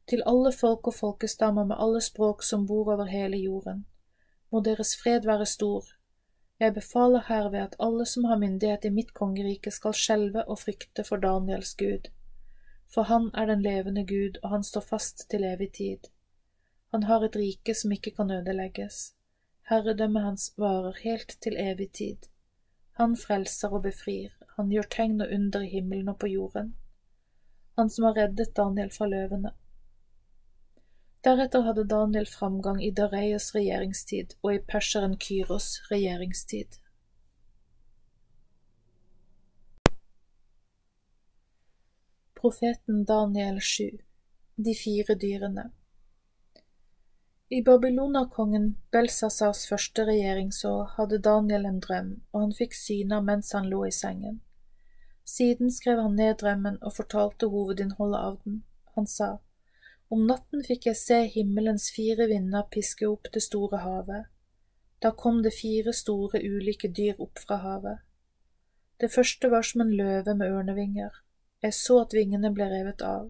til alle folk og folkestammer med alle språk som bor over hele jorden. Må deres fred være stor. Jeg befaler herved at alle som har myndighet i mitt kongerike skal skjelve og frykte for Daniels Gud. For han er den levende Gud, og han står fast til evig tid. Han har et rike som ikke kan ødelegges. Herredømmet hans varer helt til evig tid. Han frelser og befrir, han gjør tegn og under i himmelen og på jorden. Han som har reddet Daniel fra løvene, Deretter hadde Daniel framgang i Dareias regjeringstid og i perseren Kyros regjeringstid. Profeten Daniel 7 De fire dyrene I babylonerkongen Belsasars første regjeringsår hadde Daniel en drøm, og han fikk syner mens han lå i sengen. Siden skrev han ned drømmen og fortalte hovedinnholdet av den. Han sa, om natten fikk jeg se himmelens fire vinder piske opp det store havet. Da kom det fire store, ulike dyr opp fra havet. Det første var som en løve med ørnevinger. Jeg så at vingene ble revet av.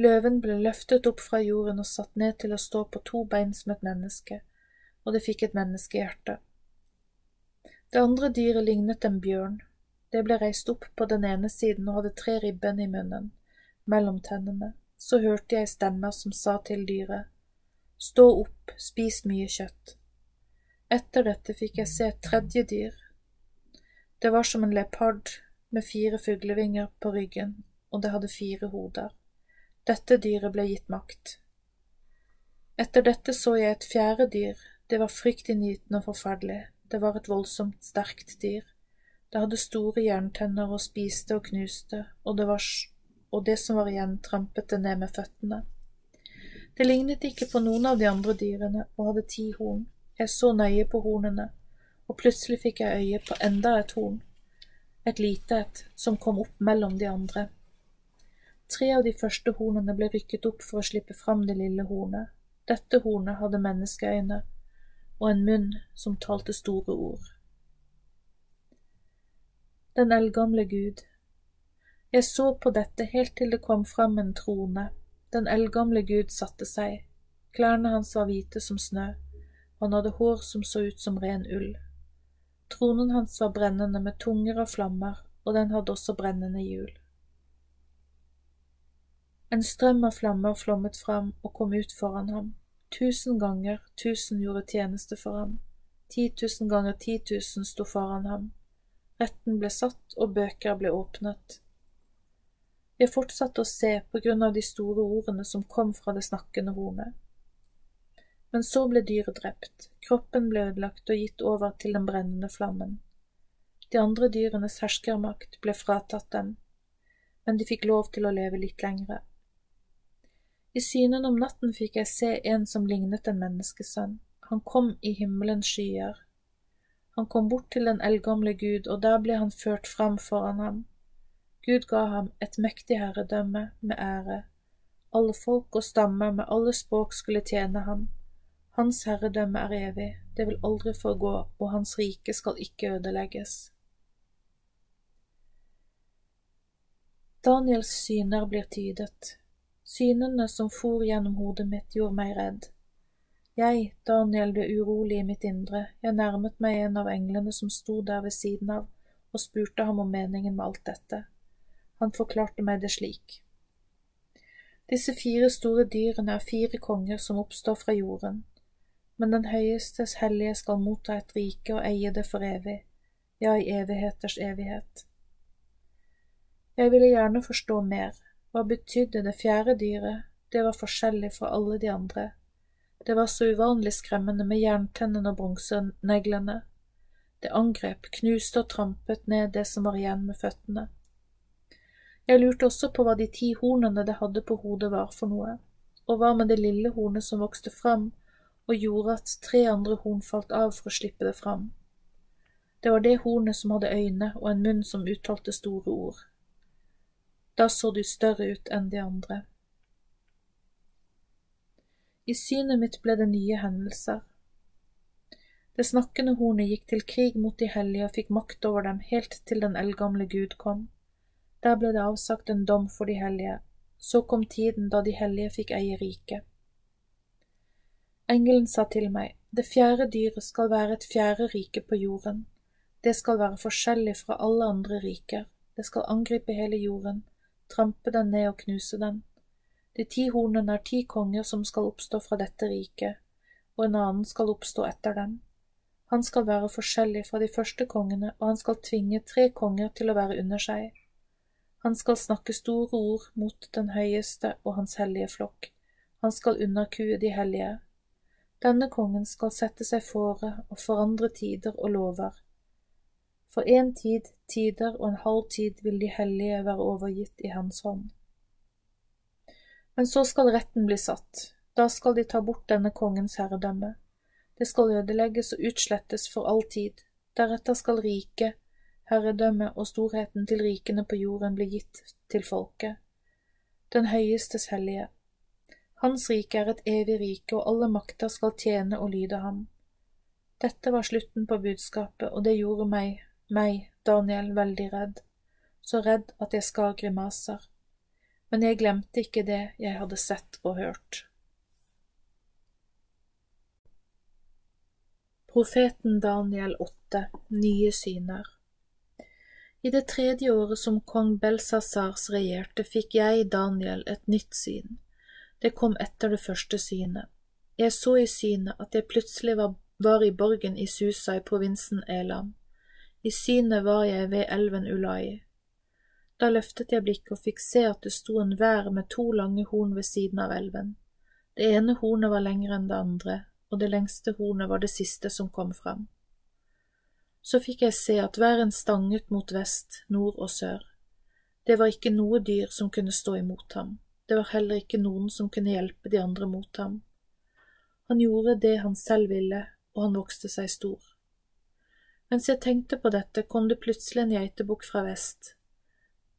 Løven ble løftet opp fra jorden og satt ned til å stå på to bein som et menneske, og det fikk et menneskehjerte. Det andre dyret lignet en bjørn. Det ble reist opp på den ene siden og hadde tre ribben i munnen, mellom tennene så hørte jeg stemmer som sa til dyret, Stå opp, spis mye kjøtt. Etter dette fikk jeg se et tredje dyr. Det var som en leopard med fire fuglevinger på ryggen, og det hadde fire hoder. Dette dyret ble gitt makt. Etter dette så jeg et fjerde dyr, det var fryktinngytende og forferdelig, det var et voldsomt sterkt dyr. Det hadde store jerntenner og spiste og knuste, og det var og det som var igjen, trampet det ned med føttene. Det lignet ikke på noen av de andre dyrene og hadde ti horn. Jeg så nøye på hornene, og plutselig fikk jeg øye på enda et horn, et lite et, som kom opp mellom de andre. Tre av de første hornene ble rykket opp for å slippe fram det lille hornet. Dette hornet hadde menneskeøyne og en munn som talte store ord. Den eldgamle Gud, jeg så på dette helt til det kom fram en trone. Den eldgamle Gud satte seg. Klærne hans var hvite som snø, han hadde hår som så ut som ren ull. Tronen hans var brennende med tunger og flammer, og den hadde også brennende hjul. En strøm av flammer flommet fram og kom ut foran ham. Tusen ganger tusen gjorde tjeneste for ham. Ti tusen ganger ti tusen sto foran ham. Retten ble satt, og bøker ble åpnet. Jeg fortsatte å se på grunn av de store ordene som kom fra det snakkende hornet. Men så ble dyret drept, kroppen ble ødelagt og gitt over til den brennende flammen. De andre dyrenes herskermakt ble fratatt dem, men de fikk lov til å leve litt lengre. I synen om natten fikk jeg se en som lignet en menneskesønn. Han kom i himmelens skyer. Han kom bort til den eldgamle Gud, og der ble han ført fram foran ham. Gud ga ham et mektig herredømme med ære. Alle folk og stammer med alle språk skulle tjene ham. Hans herredømme er evig, det vil aldri forgå, og hans rike skal ikke ødelegges. Daniels syner blir tydet. Synene som for gjennom hodet mitt, gjorde meg redd. Jeg, Daniel, ble urolig i mitt indre, jeg nærmet meg en av englene som sto der ved siden av, og spurte ham om meningen med alt dette. Han forklarte meg det slik. Disse fire store dyrene er fire konger som oppstår fra jorden, men den høyestes hellige skal motta et rike og eie det for evig, ja, i evigheters evighet. Jeg ville gjerne forstå mer, hva betydde det fjerde dyret, det var forskjellig fra alle de andre, det var så uvanlig skremmende med jerntennene og bronseneglene. Det angrep, knuste og trampet ned det som var igjen med føttene. Jeg lurte også på hva de ti hornene det hadde på hodet var for noe, og hva med det lille hornet som vokste fram og gjorde at tre andre horn falt av for å slippe det fram. Det var det hornet som hadde øyne og en munn som uttalte store ord. Da så du større ut enn de andre. I synet mitt ble det nye hendelser. Det snakkende hornet gikk til krig mot de hellige og fikk makt over dem helt til den eldgamle Gud kom. Der ble det avsagt en dom for de hellige. Så kom tiden da de hellige fikk eie riket. Engelen sa til meg, det fjerde dyret skal være et fjerde rike på jorden. Det skal være forskjellig fra alle andre riker. Det skal angripe hele jorden, trampe den ned og knuse den. De ti hornene er ti konger som skal oppstå fra dette riket, og en annen skal oppstå etter dem. Han skal være forskjellig fra de første kongene, og han skal tvinge tre konger til å være under seg. Han skal snakke store ord mot den høyeste og hans hellige flokk. Han skal underkue de hellige. Denne kongen skal sette seg fore og forandre tider og lover. For en tid, tider og en halv tid vil de hellige være overgitt i hans hånd. Men så skal retten bli satt, da skal de ta bort denne kongens herredømme. Det skal ødelegges og utslettes for all tid, deretter skal riket, herredømmet og storheten til rikene på jorden blir gitt til folket, den høyestes hellige. Hans rike er et evig rike, og alle makter skal tjene og lyde ham. Dette var slutten på budskapet, og det gjorde meg, meg, Daniel, veldig redd, så redd at jeg skar grimaser. Men jeg glemte ikke det jeg hadde sett og hørt. Profeten Daniel 8 Nye syner i det tredje året som kong Belsasars regjerte, fikk jeg, Daniel, et nytt syn. Det kom etter det første synet. Jeg så i synet at jeg plutselig var, var i borgen i Susa i provinsen Elam. I synet var jeg ved elven Ulai. Da løftet jeg blikket og fikk se at det sto en vær med to lange horn ved siden av elven. Det ene hornet var lengre enn det andre, og det lengste hornet var det siste som kom fram. Så fikk jeg se at væren stanget mot vest, nord og sør. Det var ikke noe dyr som kunne stå imot ham, det var heller ikke noen som kunne hjelpe de andre mot ham. Han gjorde det han selv ville, og han vokste seg stor. Mens jeg tenkte på dette, kom det plutselig en geitebukk fra vest.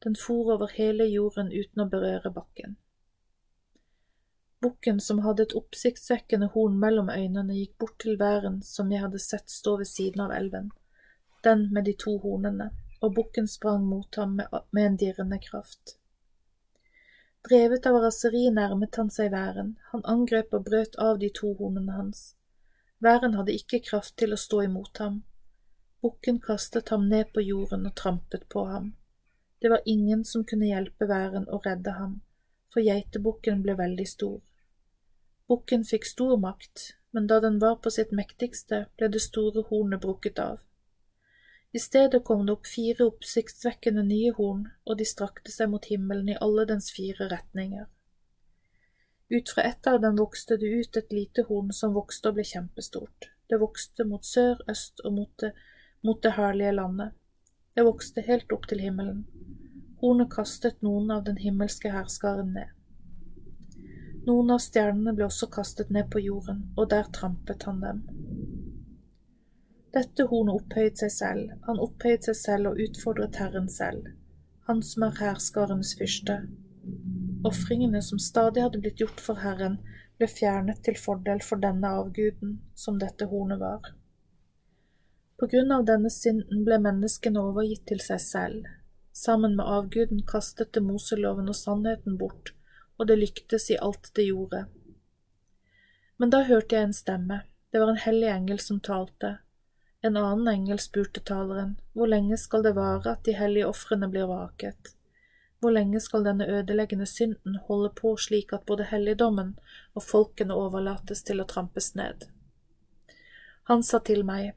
Den for over hele jorden uten å berøre bakken. Bukken, som hadde et oppsiktsvekkende horn mellom øynene, gikk bort til væren som jeg hadde sett stå ved siden av elven den med de to hornene, og bukken sprang mot ham med, en dirrende kraft. Drevet av raseri nærmet han seg væren, han angrep og brøt av de to hornene hans. Væren hadde ikke kraft til å stå imot ham. Bukken kastet ham ned på jorden og trampet på ham. Det var ingen som kunne hjelpe væren og redde ham, for geitebukken ble veldig stor. Bukken fikk stor makt, men da den var på sitt mektigste, ble det store hornet brukket av. I stedet kom det opp fire oppsiktsvekkende nye horn, og de strakte seg mot himmelen i alle dens fire retninger. Ut fra ett av dem vokste det ut et lite horn som vokste og ble kjempestort. Det vokste mot sør, øst og mot det, mot det herlige landet. Det vokste helt opp til himmelen. Hornet kastet noen av den himmelske herskaren ned. Noen av stjernene ble også kastet ned på jorden, og der trampet han dem. Dette hornet opphøyet seg selv, han opphøyet seg selv og utfordret Herren selv, han som er herskarens fyrste. Ofringene som stadig hadde blitt gjort for Herren, ble fjernet til fordel for denne avguden, som dette hornet var. På grunn av denne synden ble menneskene overgitt til seg selv. Sammen med avguden kastet det Moseloven og sannheten bort, og det lyktes i alt det gjorde. Men da hørte jeg en stemme, det var en hellig engel som talte. En annen engel spurte taleren, hvor lenge skal det vare at de hellige ofrene blir vaket? Hvor lenge skal denne ødeleggende synden holde på slik at både helligdommen og folkene overlates til å trampes ned? Han sa til meg,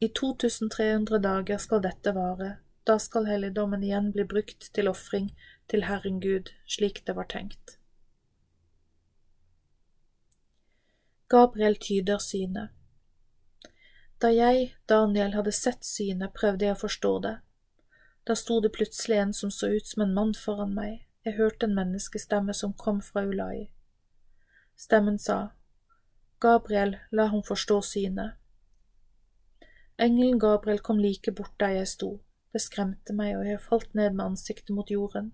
i 2300 dager skal dette vare, da skal helligdommen igjen bli brukt til ofring til Herren Gud, slik det var tenkt. Gabriel tyder synet. Da jeg, Daniel, hadde sett synet, prøvde jeg å forstå det. Da sto det plutselig en som så ut som en mann foran meg, jeg hørte en menneskestemme som kom fra Ulai. Stemmen sa, Gabriel, la ham forstå synet. Engelen Gabriel kom like bort der jeg sto, det skremte meg, og jeg falt ned med ansiktet mot jorden,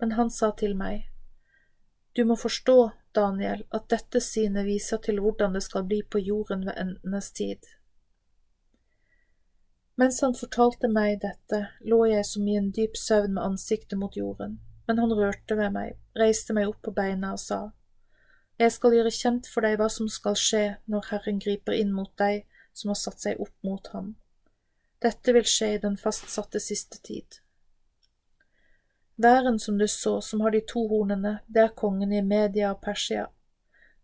men han sa til meg, Du må forstå, Daniel, at dette synet viser til hvordan det skal bli på jorden ved endenes tid. Mens han fortalte meg dette, lå jeg som i en dyp søvn med ansiktet mot jorden, men han rørte ved meg, reiste meg opp på beina og sa, Jeg skal gjøre kjent for deg hva som skal skje når Herren griper inn mot deg som har satt seg opp mot ham. Dette vil skje i den fastsatte siste tid. Væren som du så, som har de to hornene, det er kongen i Media og Persia.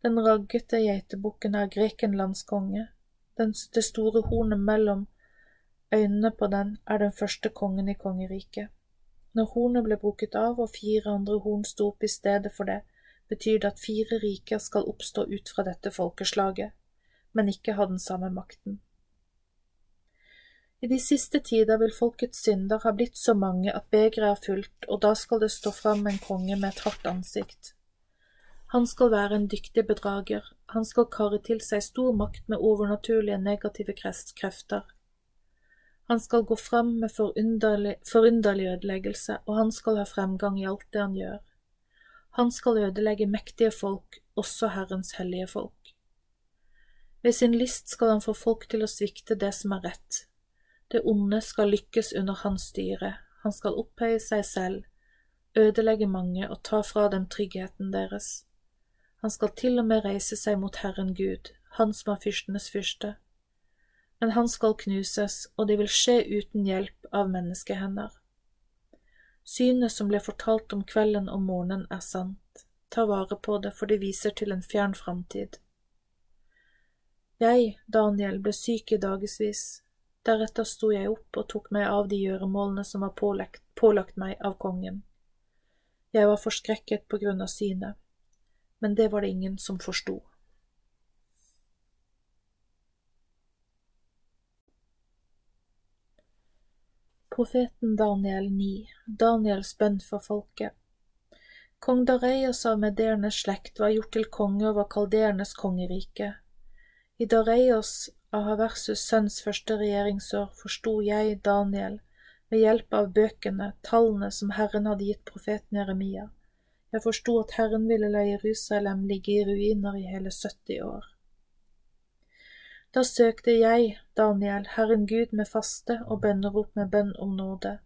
Den raggete geitebukken er Grekenlands konge. Det store hornet mellom Øynene på den er den første kongen i kongeriket. Når hornet ble bruket av og fire andre horn sto opp i stedet for det, betyr det at fire riker skal oppstå ut fra dette folkeslaget, men ikke ha den samme makten. I de siste tider vil folkets synder ha blitt så mange at begeret er fullt, og da skal det stå fram en konge med et hardt ansikt. Han skal være en dyktig bedrager, han skal karre til seg stor makt med overnaturlige negative krefter. Han skal gå frem med forunderlig, forunderlig ødeleggelse, og han skal ha fremgang i alt det han gjør. Han skal ødelegge mektige folk, også Herrens hellige folk. Ved sin list skal han få folk til å svikte det som er rett. Det onde skal lykkes under hans styre, han skal opphøye seg selv, ødelegge mange og ta fra dem tryggheten deres. Han skal til og med reise seg mot Herren Gud, han som er fyrstenes fyrste men han skal knuses, og det vil skje uten hjelp av menneskehender. Synet som ble fortalt om kvelden og morgenen, er sant. Ta vare på det, for det viser til en fjern framtid. Jeg, Daniel, ble syk i dagevis. Deretter sto jeg opp og tok meg av de gjøremålene som var pålagt, pålagt meg av kongen. Jeg var forskrekket på grunn av synet, men det var det ingen som forsto. Profeten Daniel 9 Daniels bønn for folket Kong Dareios av medernes slekt var gjort til konge over kaldernes kongerike. I Dareios Ahaversus sønns første regjeringsår forsto jeg, Daniel, ved hjelp av bøkene, tallene som Herren hadde gitt profeten Jeremia. Jeg forsto at Herren ville la Jerusalem ligge i ruiner i hele 70 år. Da søkte jeg, Daniel, Herren Gud med faste og bønnerop med bønn om nåde.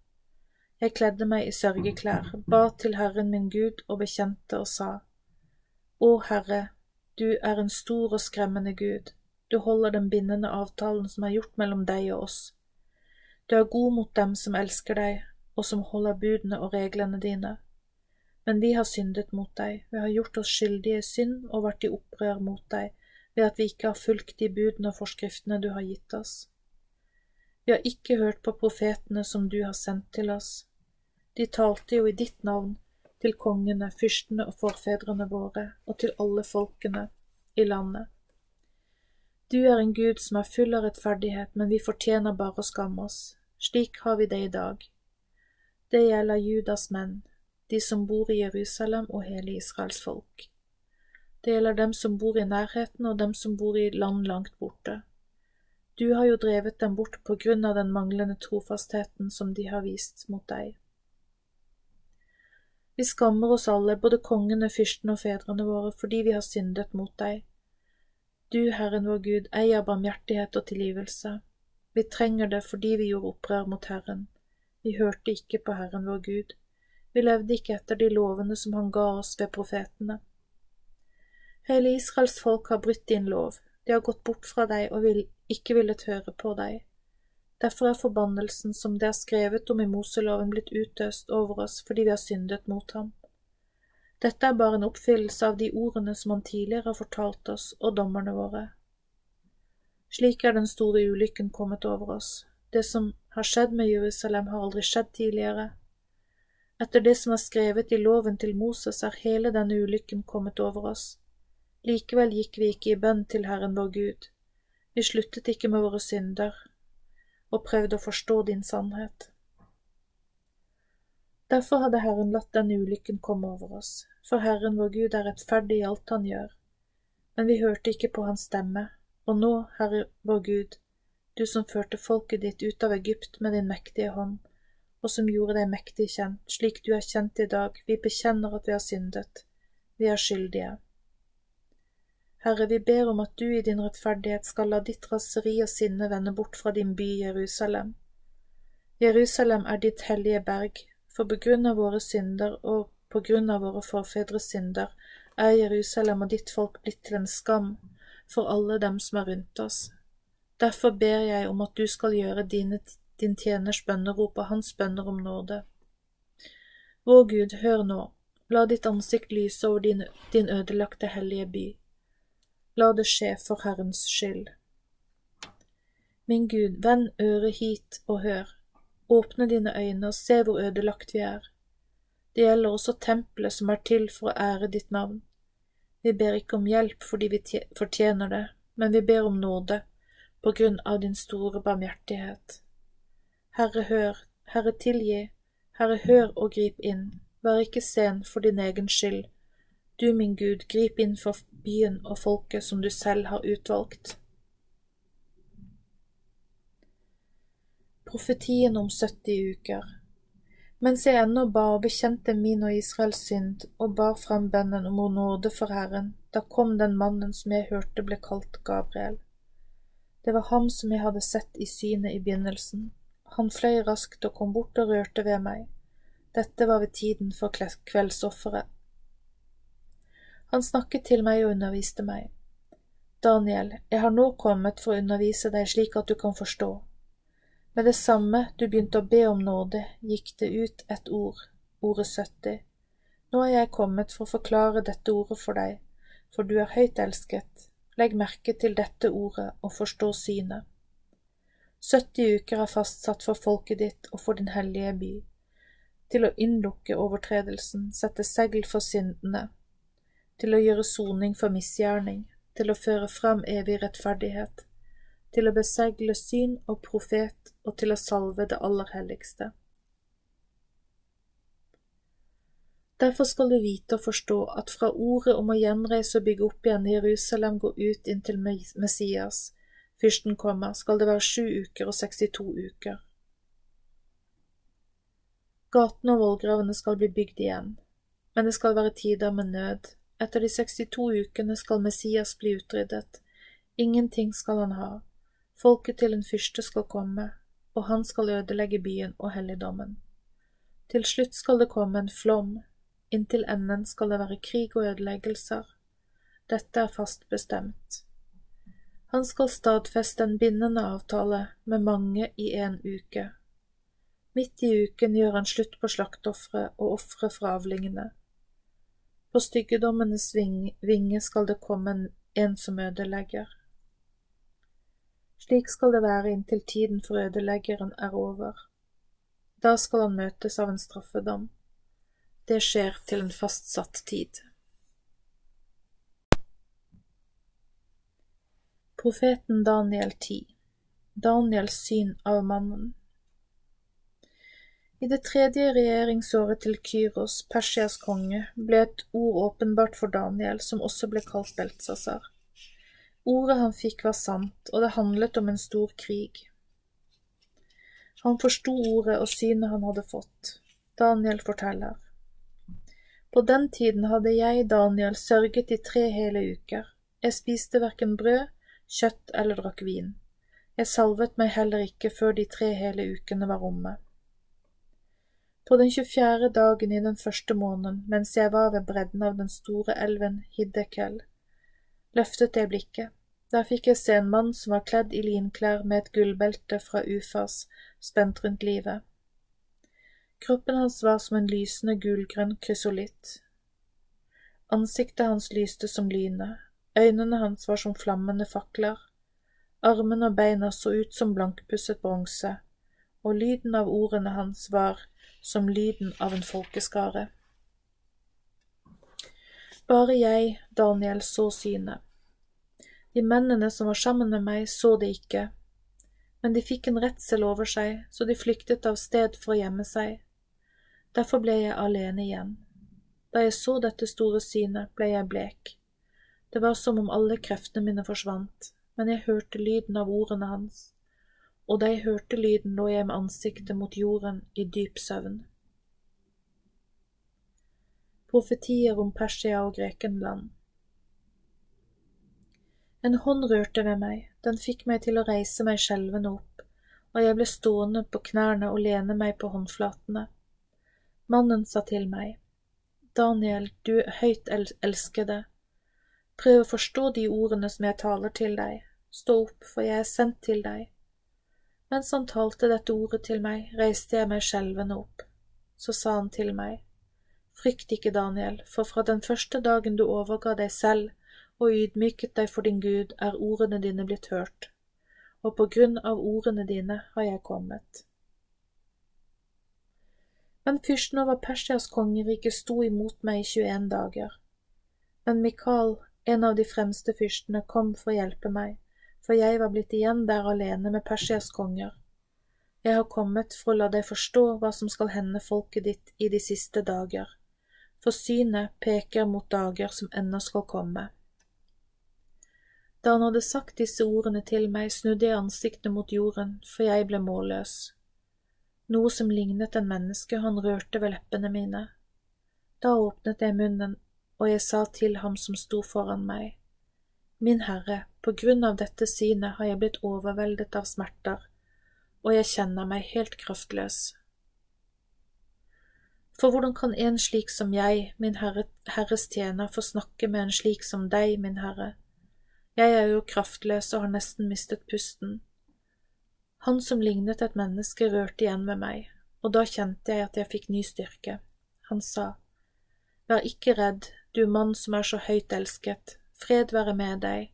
Jeg kledde meg i sørgeklær, ba til Herren min Gud og bekjente og sa, Å Herre, du er en stor og skremmende Gud, du holder den bindende avtalen som er gjort mellom deg og oss. Du er god mot dem som elsker deg, og som holder budene og reglene dine. Men vi har syndet mot deg, vi har gjort oss skyldige i synd og vært i opprør mot deg, ved at vi ikke har fulgt de budene og forskriftene du har gitt oss. Vi har ikke hørt på profetene som du har sendt til oss. De talte jo i ditt navn til kongene, fyrstene og forfedrene våre, og til alle folkene i landet. Du er en Gud som er full av rettferdighet, men vi fortjener bare å skamme oss. Slik har vi det i dag. Det gjelder Judas menn, de som bor i Jerusalem og hele Israels folk. Det gjelder dem som bor i nærheten og dem som bor i land langt borte. Du har jo drevet dem bort på grunn av den manglende trofastheten som de har vist mot deg. Vi skammer oss alle, både kongene, fyrstene og fedrene våre, fordi vi har syndet mot deg. Du, Herren vår Gud, eier barmhjertighet og tilgivelse. Vi trenger det fordi vi gjorde opprør mot Herren. Vi hørte ikke på Herren vår Gud. Vi levde ikke etter de lovene som han ga oss ved profetene. Hele Israels folk har brutt din lov, de har gått bort fra deg og vil ikke villet høre på deg. Derfor er forbannelsen som det er skrevet om i Moseloven blitt utøst over oss fordi vi har syndet mot ham. Dette er bare en oppfyllelse av de ordene som han tidligere har fortalt oss og dommerne våre. Slik er den store ulykken kommet over oss. Det som har skjedd med Jerusalem, har aldri skjedd tidligere. Etter det som er skrevet i loven til Moses, er hele denne ulykken kommet over oss. Likevel gikk vi ikke i bønn til Herren vår Gud. Vi sluttet ikke med våre synder og prøvde å forstå din sannhet. Derfor hadde Herren latt denne ulykken komme over oss, for Herren vår Gud er rettferdig i alt han gjør. Men vi hørte ikke på hans stemme, og nå, Herre vår Gud, du som førte folket ditt ut av Egypt med din mektige hånd, og som gjorde deg mektig kjent, slik du er kjent i dag, vi bekjenner at vi har syndet, vi er skyldige. Herre, vi ber om at du i din rettferdighet skal la ditt raseri og sinne vende bort fra din by Jerusalem. Jerusalem er ditt hellige berg, for på grunn av våre synder og på grunn av våre forfedres synder er Jerusalem og ditt folk blitt til en skam for alle dem som er rundt oss. Derfor ber jeg om at du skal gjøre dine, din tjeners bønnerop og hans bønner om nåde. Vår Gud, hør nå, la ditt ansikt lyse over din, din ødelagte hellige by. La det skje for Herrens skyld. Min Gud, vend øret hit og hør. Åpne dine øyne og se hvor ødelagt vi er. Det gjelder også tempelet som er til for å ære ditt navn. Vi ber ikke om hjelp fordi vi fortjener det, men vi ber om nåde på grunn av din store barmhjertighet. Herre, hør, Herre, tilgi, Herre, hør og grip inn, vær ikke sen for din egen skyld. Du, min Gud, grip inn for byen og folket som du selv har utvalgt. profetien om 70 uker. Mens jeg ennå ba og bekjente min og Israels synd og bar frem bønnen om nåde for Herren, da kom den mannen som jeg hørte ble kalt Gabriel. Det var ham som jeg hadde sett i synet i begynnelsen. Han fløy raskt og kom bort og rørte ved meg. Dette var ved tiden for kveldsofferet. Han snakket til meg og underviste meg. Daniel, jeg har nå kommet for å undervise deg slik at du kan forstå. Med det samme du begynte å be om nåde, gikk det ut et ord, ordet 70. Nå er jeg kommet for å forklare dette ordet for deg, for du er høyt elsket. Legg merke til dette ordet og forstå synet. 70 uker er fastsatt for folket ditt og for din hellige by, til å innlukke overtredelsen, sette segl for syndene, til å gjøre soning for misgjerning, til å føre fram evig rettferdighet, til å besegle syn og profet og til å salve det aller helligste. Derfor skal du vite og forstå at fra ordet om å gjenreise og bygge opp igjen Jerusalem går ut inntil Messias, fyrsten kommer, skal det være sju uker og 62 uker. Gatene og vollgravene skal bli bygd igjen, men det skal være tider med nød. Etter de 62 ukene skal Messias bli utryddet. Ingenting skal han ha, Folket til en fyrste skal komme, og han skal ødelegge byen og helligdommen. Til slutt skal det komme en flom, inntil enden skal det være krig og ødeleggelser. Dette er fast bestemt. Han skal stadfeste en bindende avtale med mange i en uke. Midt i uken gjør han slutt på slakteofre og ofre fra avlingene. På styggedommenes vinge skal det komme en som ødelegger. Slik skal det være inntil tiden for ødeleggeren er over. Da skal han møtes av en straffedom. Det skjer til en fastsatt tid. Profeten Daniel 10 Daniels syn av mannen I det tredje regjeringsåret til Kyros, Persias konge, ble et ord åpenbart for Daniel, som også ble kalt Beltsasar. Ordet han fikk var sant, og det handlet om en stor krig. Han forsto ordet og synet han hadde fått. Daniel forteller. På den tiden hadde jeg, Daniel, sørget i tre hele uker. Jeg spiste hverken brød, kjøtt eller drakk vin. Jeg salvet meg heller ikke før de tre hele ukene var omme. På den 24. dagen i den første måneden, mens jeg var ved bredden av den store elven Hiddekel, løftet jeg blikket. Der fikk jeg se en mann som var kledd i linklær med et gullbelte fra Ufas spent rundt livet. Kroppen hans var som en lysende gulgrønn krysolitt. Ansiktet hans lyste som lynet, øynene hans var som flammende fakler, armene og beina så ut som blankpusset bronse, og lyden av ordene hans var som lyden av en folkeskare. Bare jeg, Daniel, så synet. De mennene som var sammen med meg, så det ikke, men de fikk en redsel over seg, så de flyktet av sted for å gjemme seg. Derfor ble jeg alene igjen. Da jeg så dette store synet, ble jeg blek. Det var som om alle kreftene mine forsvant, men jeg hørte lyden av ordene hans, og de hørte lyden, lå jeg med ansiktet mot jorden i dyp søvn. Profetier om Persia og Grekenland en hånd rørte ved meg, den fikk meg til å reise meg skjelvende opp, og jeg ble stående på knærne og lene meg på håndflatene. Mannen sa til meg, Daniel, du høyt elskede, prøv å forstå de ordene som jeg taler til deg, stå opp, for jeg er sendt til deg. Mens han talte dette ordet til meg, reiste jeg meg skjelvende opp. Så sa han til meg, Frykt ikke, Daniel, for fra den første dagen du overga deg selv og ydmyket deg for din Gud, er ordene dine blitt hørt, og på grunn av ordene dine har jeg kommet. Men fyrsten over Persias kongerike sto imot meg i 21 dager. Men Mikael, en av de fremste fyrstene, kom for å hjelpe meg, for jeg var blitt igjen der alene med Persias konger. Jeg har kommet for å la deg forstå hva som skal hende folket ditt i de siste dager, for synet peker mot dager som ennå skal komme. Da han hadde sagt disse ordene til meg, snudde jeg ansiktet mot jorden, for jeg ble målløs. Noe som lignet en menneske, han rørte ved leppene mine. Da åpnet jeg munnen, og jeg sa til ham som sto foran meg, Min Herre, på grunn av dette synet har jeg blitt overveldet av smerter, og jeg kjenner meg helt kraftløs. For hvordan kan en slik som jeg, min herre, Herres tjener, få snakke med en slik som deg, min Herre? Jeg er jo kraftløs og har nesten mistet pusten. Han som lignet et menneske, rørte igjen ved meg, og da kjente jeg at jeg fikk ny styrke. Han sa, Vær ikke redd, du mann som er så høyt elsket, fred være med deg,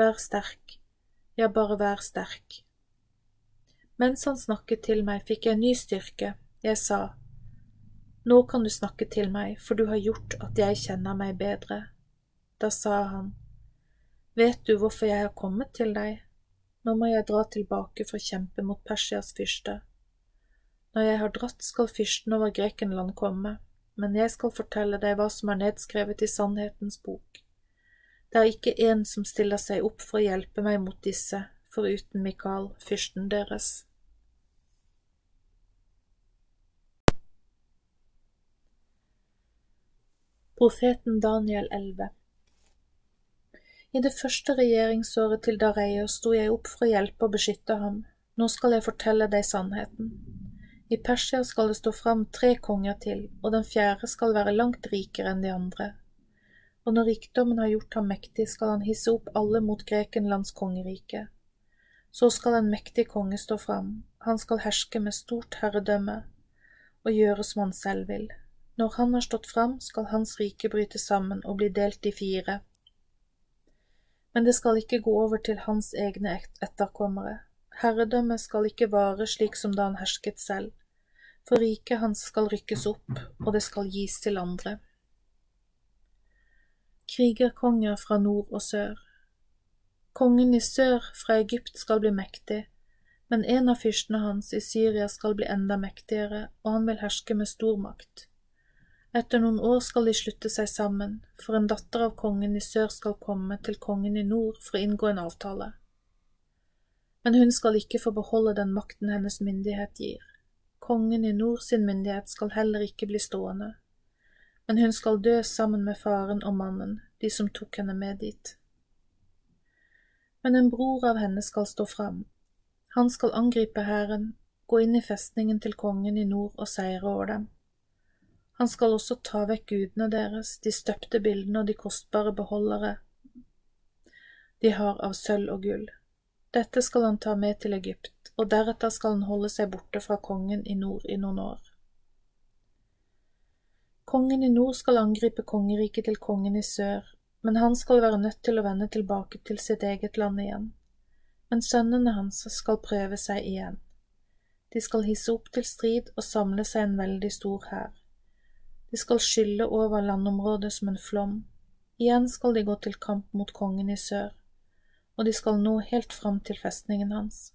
vær sterk, ja, bare vær sterk. Mens han snakket til meg, fikk jeg ny styrke, jeg sa, Nå kan du snakke til meg, for du har gjort at jeg kjenner meg bedre. Da sa han, Vet du hvorfor jeg har kommet til deg? Nå må jeg dra tilbake for å kjempe mot Persias fyrste. Når jeg har dratt, skal fyrsten over Grekenland komme, men jeg skal fortelle deg hva som er nedskrevet i sannhetens bok. Det er ikke en som stiller seg opp for å hjelpe meg mot disse, foruten Mikael, fyrsten deres. Profeten Daniel 11 i det første regjeringsåret til Dareios sto jeg opp for å hjelpe og beskytte ham. Nå skal jeg fortelle deg sannheten. I Persia skal det stå fram tre konger til, og den fjerde skal være langt rikere enn de andre. Og når rikdommen har gjort ham mektig, skal han hisse opp alle mot Grekenlands kongerike. Så skal en mektig konge stå fram, han skal herske med stort herredømme og gjøre som han selv vil. Når han har stått fram, skal hans rike bryte sammen og bli delt i fire Men det skal ikke gå over til hans egne etterkommere. Herredømmet skal ikke vare slik som da han hersket selv, for riket hans skal rykkes opp, og det skal gis til andre. Krigerkonger fra nord og sør Kongen i sør fra Egypt skal bli mektig, men en av fyrstene hans i Syria skal bli enda mektigere, og han vil herske med stor makt. Etter noen år skal de slutte seg sammen, for en datter av kongen i sør skal komme til kongen i nord for å inngå en avtale. Men hun skal ikke få beholde den makten hennes myndighet gir. Kongen i nord sin myndighet skal heller ikke bli stående, men hun skal dø sammen med faren og mannen, de som tok henne med dit. Men en bror av henne skal stå fram, han skal angripe hæren, gå inn i festningen til kongen i nord og seire over dem. Han skal også ta vekk gudene deres, de støpte bildene og de kostbare beholdere de har av sølv og gull. Dette skal han ta med til Egypt, og deretter skal han holde seg borte fra kongen i nord i noen år. Kongen i nord skal angripe kongeriket til kongen i sør, men han skal være nødt til å vende tilbake til sitt eget land igjen men sønnene hans skal prøve seg igjen. De skal hisse opp til strid og samle seg en veldig stor hær. De skal skylle over landområdet som en flom. Igjen skal de gå til kamp mot kongen i sør, og de skal nå helt fram til festningen hans.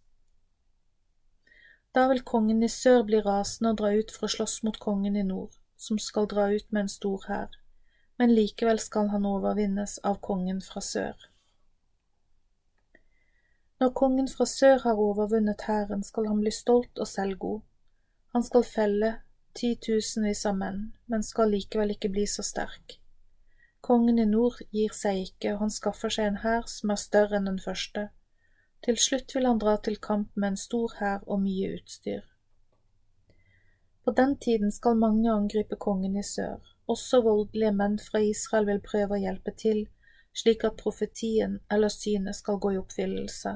Da vil kongen i sør bli rasende og dra ut for å slåss mot kongen i nord, som skal dra ut med en stor hær, men likevel skal han overvinnes av kongen fra sør. Når kongen fra sør har overvunnet hæren, skal han bli stolt og selvgod. Han skal felle titusenvis av menn, men skal likevel ikke bli så sterk. Kongen i nord gir seg ikke, og han skaffer seg en hær som er større enn den første. Til slutt vil han dra til kamp med en stor hær og mye utstyr. På den tiden skal mange angripe kongen i sør, også voldelige menn fra Israel vil prøve å hjelpe til, slik at profetien eller synet skal gå i oppfyllelse,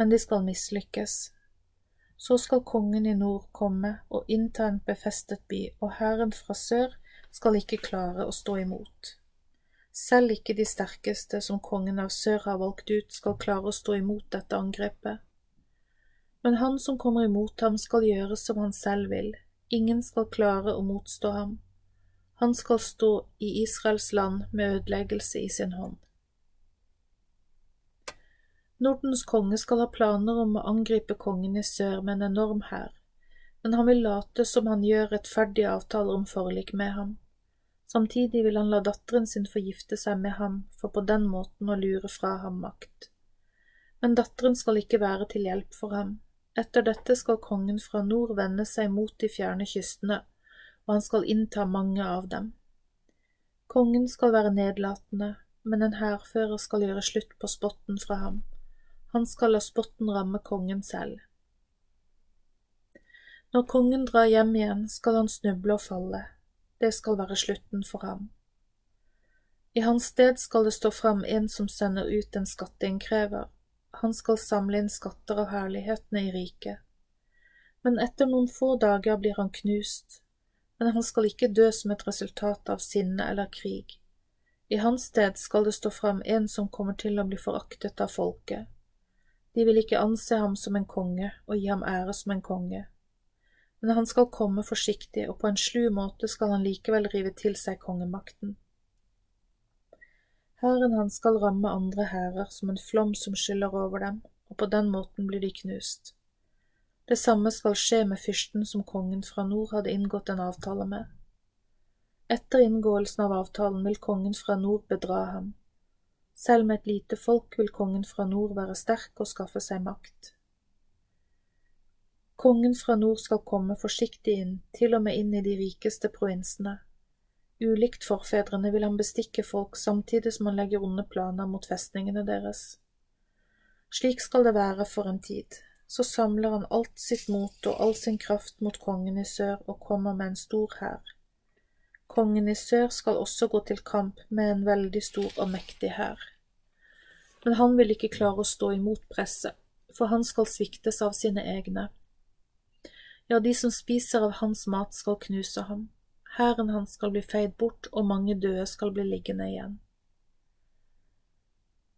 men de skal mislykkes. Så skal kongen i nord komme og innta en befestet by, og hæren fra sør skal ikke klare å stå imot. Selv ikke de sterkeste som kongen av sør har valgt ut, skal klare å stå imot dette angrepet. Men han som kommer imot ham, skal gjøre som han selv vil, ingen skal klare å motstå ham. Han skal stå i Israels land med ødeleggelse i sin hånd. Nordens konge skal ha planer om å angripe kongen i sør med en enorm hær, men han vil late som han gjør rettferdige avtaler om forlik med ham. Samtidig vil han la datteren sin få gifte seg med ham for på den måten å lure fra ham makt. Men datteren skal ikke være til hjelp for ham. Etter dette skal kongen fra nord vende seg mot de fjerne kystene og han skal innta mange av dem. Kongen skal være nedlatende, men en hærfører skal gjøre slutt på spotten fra ham. Han skal la spotten ramme kongen selv. Når kongen drar hjem igjen, skal han snuble og falle. Det skal være slutten for ham. I hans sted skal det stå fram en som sender ut en skatteinnkrever. Han skal samle inn skatter av herlighetene i riket. Men etter noen få dager blir han knust, men han skal ikke dø som et resultat av sinne eller krig. I hans sted skal det stå fram en som kommer til å bli foraktet av folket. De vil ikke anse ham som en konge og gi ham ære som en konge. Men han skal komme forsiktig, og på en slu måte skal han likevel rive til seg kongemakten. Hæren hans skal ramme andre hærer som en flom som skyller over dem, og på den måten blir de knust. Det samme skal skje med fyrsten som kongen fra nord hadde inngått en avtale med. Etter inngåelsen av avtalen vil kongen fra nord bedra ham. Selv med et lite folk vil kongen fra nord være sterk og skaffe seg makt. Kongen fra nord skal komme forsiktig inn, til og med inn i de rikeste provinsene. Ulikt forfedrene vil han bestikke folk samtidig som han legger onde planer mot festningene deres. Slik skal det være for en tid, så samler han alt sitt mot og all sin kraft mot kongen i sør og kommer med en stor hær. Kongen i sør skal også gå til kamp med en veldig stor og mektig hær. Men han vil ikke klare å stå imot presset, for han skal sviktes av sine egne. Ja, de som spiser av hans mat skal knuse ham, hæren hans skal bli feid bort, og mange døde skal bli liggende igjen.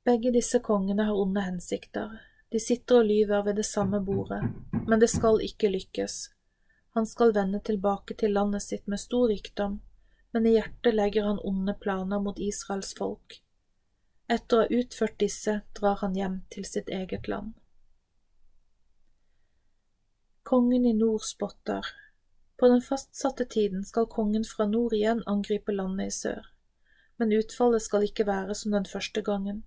Begge disse kongene har onde hensikter, de sitter og lyver ved det samme bordet, men det skal ikke lykkes. Han skal vende tilbake til landet sitt med stor rikdom, men i hjertet legger han onde planer mot Israels folk. Etter å ha utført disse drar han hjem til sitt eget land. Kongen i nord spotter. På den fastsatte tiden skal kongen fra nord igjen angripe landet i sør, men utfallet skal ikke være som den første gangen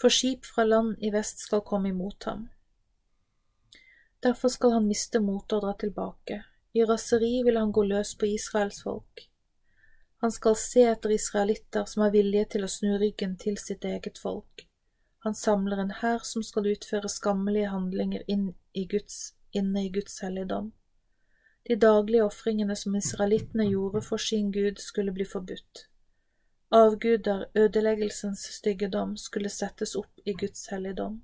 for skip fra land i vest skal komme imot ham. Derfor skal han miste motet og dra tilbake. I raseri vil han gå løs på Israels folk. Han skal se etter israelitter som er villige til å snu ryggen til sitt eget folk. Han samler en hær som skal utføre skammelige handlinger inn i Guds, inne i Guds helligdom. De daglige ofringene som israelittene gjorde for sin Gud, skulle bli forbudt. Avguder, ødeleggelsens styggedom, skulle settes opp i Guds helligdom.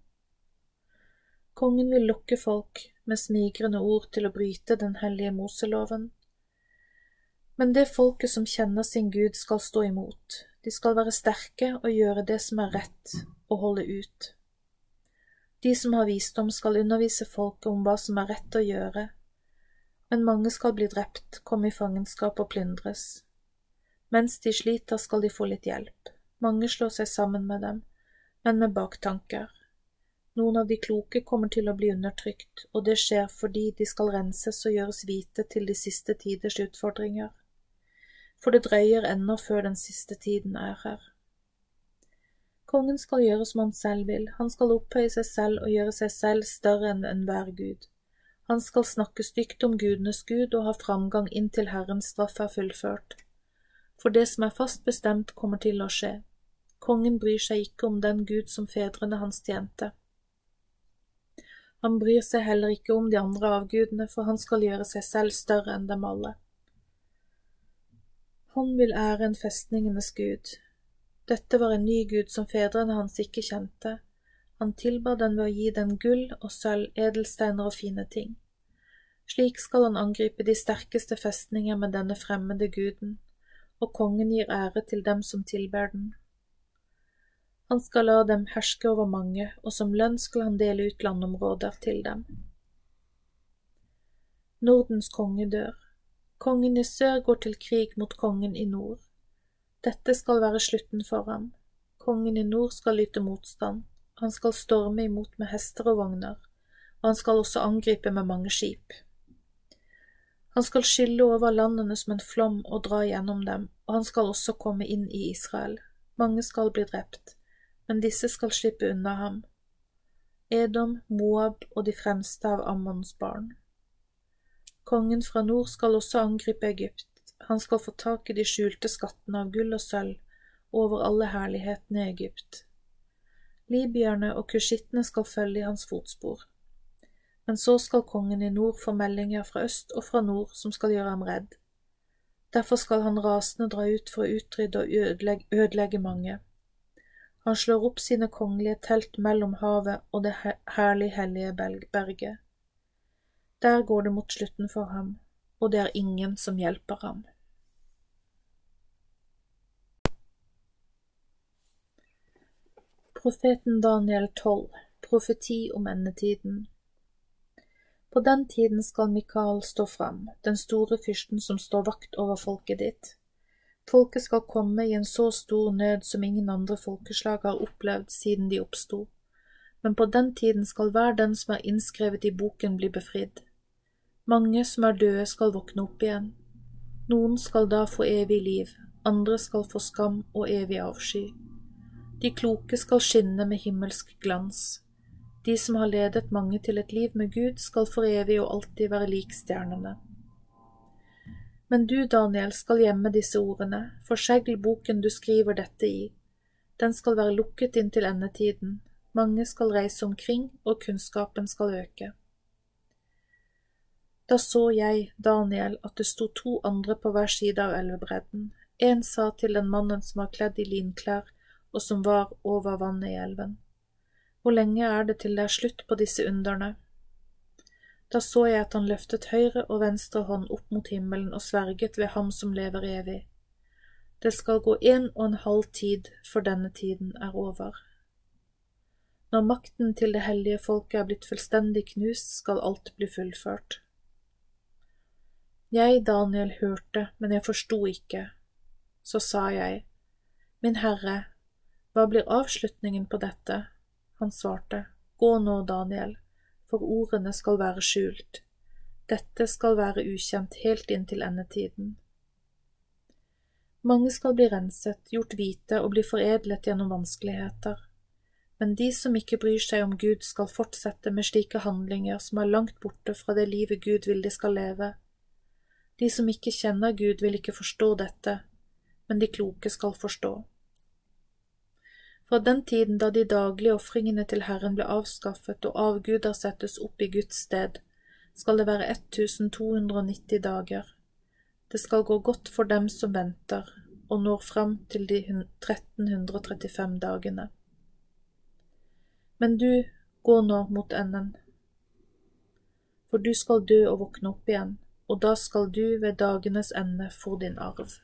Kongen vil lokke folk med smigrende ord til å bryte den hellige Moseloven. Men det folket som kjenner sin Gud, skal stå imot. De skal være sterke og gjøre det som er rett, og holde ut. De som har visdom, skal undervise folket om hva som er rett å gjøre, men mange skal bli drept, komme i fangenskap og plyndres. Mens de sliter, skal de få litt hjelp. Mange slår seg sammen med dem, men med baktanker. Noen av de kloke kommer til å bli undertrykt, og det skjer fordi de skal renses og gjøres hvite til de siste tiders utfordringer. For det drøyer ennå før den siste tiden er her. Kongen skal gjøre som han selv vil, han skal opphøye seg selv og gjøre seg selv større enn enhver gud. Han skal snakke stygt om gudenes gud og ha framgang inntil Herrens straff er fullført for det som er fast bestemt kommer til å skje. Kongen bryr seg ikke om den Gud som fedrene hans tjente. Han bryr seg heller ikke om de andre avgudene, for han skal gjøre seg selv større enn dem alle. Han vil ære en festningenes gud. Dette var en ny gud som fedrene hans ikke kjente. Han tilba den ved å gi den gull og sølv, edelsteiner og fine ting. Slik skal han angripe de sterkeste festninger med denne fremmede guden, og kongen gir ære til dem som tilber den. Han skal la dem herske over mange, og som lønn skal han dele ut landområder til dem. Nordens konge dør. Kongen i sør går til krig mot kongen i nord. Dette skal være slutten for ham. Kongen i nord skal lytte motstand. Han skal storme imot med hester og vogner, og han skal også angripe med mange skip. Han skal skylle over landene som en flom og dra gjennom dem, og han skal også komme inn i Israel. Mange skal bli drept, men disse skal slippe unna ham. Edom, Moab og de fremste av Ammons barn. Kongen fra nord skal også angripe Egypt, han skal få tak i de skjulte skattene av gull og sølv over alle herlighetene i Egypt. Libyerne og kusjittene skal følge i hans fotspor. Men så skal kongen i nord få meldinger fra øst og fra nord som skal gjøre ham redd. Derfor skal han rasende dra ut for å utrydde og ødelegge, ødelegge mange. Han slår opp sine kongelige telt mellom havet og det herlig hellige berget. Der går det mot slutten for ham, og det er ingen som hjelper ham. Profeten Daniel 12 Profeti om endetiden på den tiden skal Mikael stå fram, den store fyrsten som står vakt over folket ditt. Folket skal komme i en så stor nød som ingen andre folkeslag har opplevd siden de oppsto, men på den tiden skal hver den som er innskrevet i boken, bli befridd. Mange som er døde, skal våkne opp igjen. Noen skal da få evig liv, andre skal få skam og evig avsky. De kloke skal skinne med himmelsk glans de som har ledet mange til et liv med Gud, skal for evig og alltid være lik stjernene. Men du, Daniel, skal gjemme disse ordene, forsegl boken du skriver dette i. Den skal være lukket inntil endetiden, mange skal reise omkring, og kunnskapen skal øke. Da så jeg, Daniel, at det sto to andre på hver side av elvebredden. En sa til den mannen som var kledd i linklær, og som var over vannet i elven. Hvor lenge er det til det er slutt på disse underne? Da så jeg at han løftet høyre og venstre hånd opp mot himmelen og sverget ved ham som lever evig. Det skal gå en og en halv tid før denne tiden er over. Når makten til det hellige folket er blitt fullstendig knust, skal alt bli fullført. Jeg, Daniel, hørte, men jeg forsto ikke. Så sa jeg, Min Herre, hva blir avslutningen på dette? Han svarte, Gå nå, Daniel, for ordene skal være skjult. Dette skal være ukjent helt inntil endetiden. Mange skal bli renset, gjort hvite og bli foredlet gjennom vanskeligheter. Men de som ikke bryr seg om Gud, skal fortsette med slike handlinger som er langt borte fra det livet Gud vil de skal leve. De som ikke kjenner Gud, vil ikke forstå dette, men de kloke skal forstå. Fra den tiden da de daglige ofringene til Herren ble avskaffet og avguder settes opp i Guds sted, skal det være 1290 dager. Det skal gå godt for dem som venter og når fram til de 1335 dagene. Men du, går nå mot enden, for du skal dø og våkne opp igjen, og da skal du ved dagenes ende få din arv.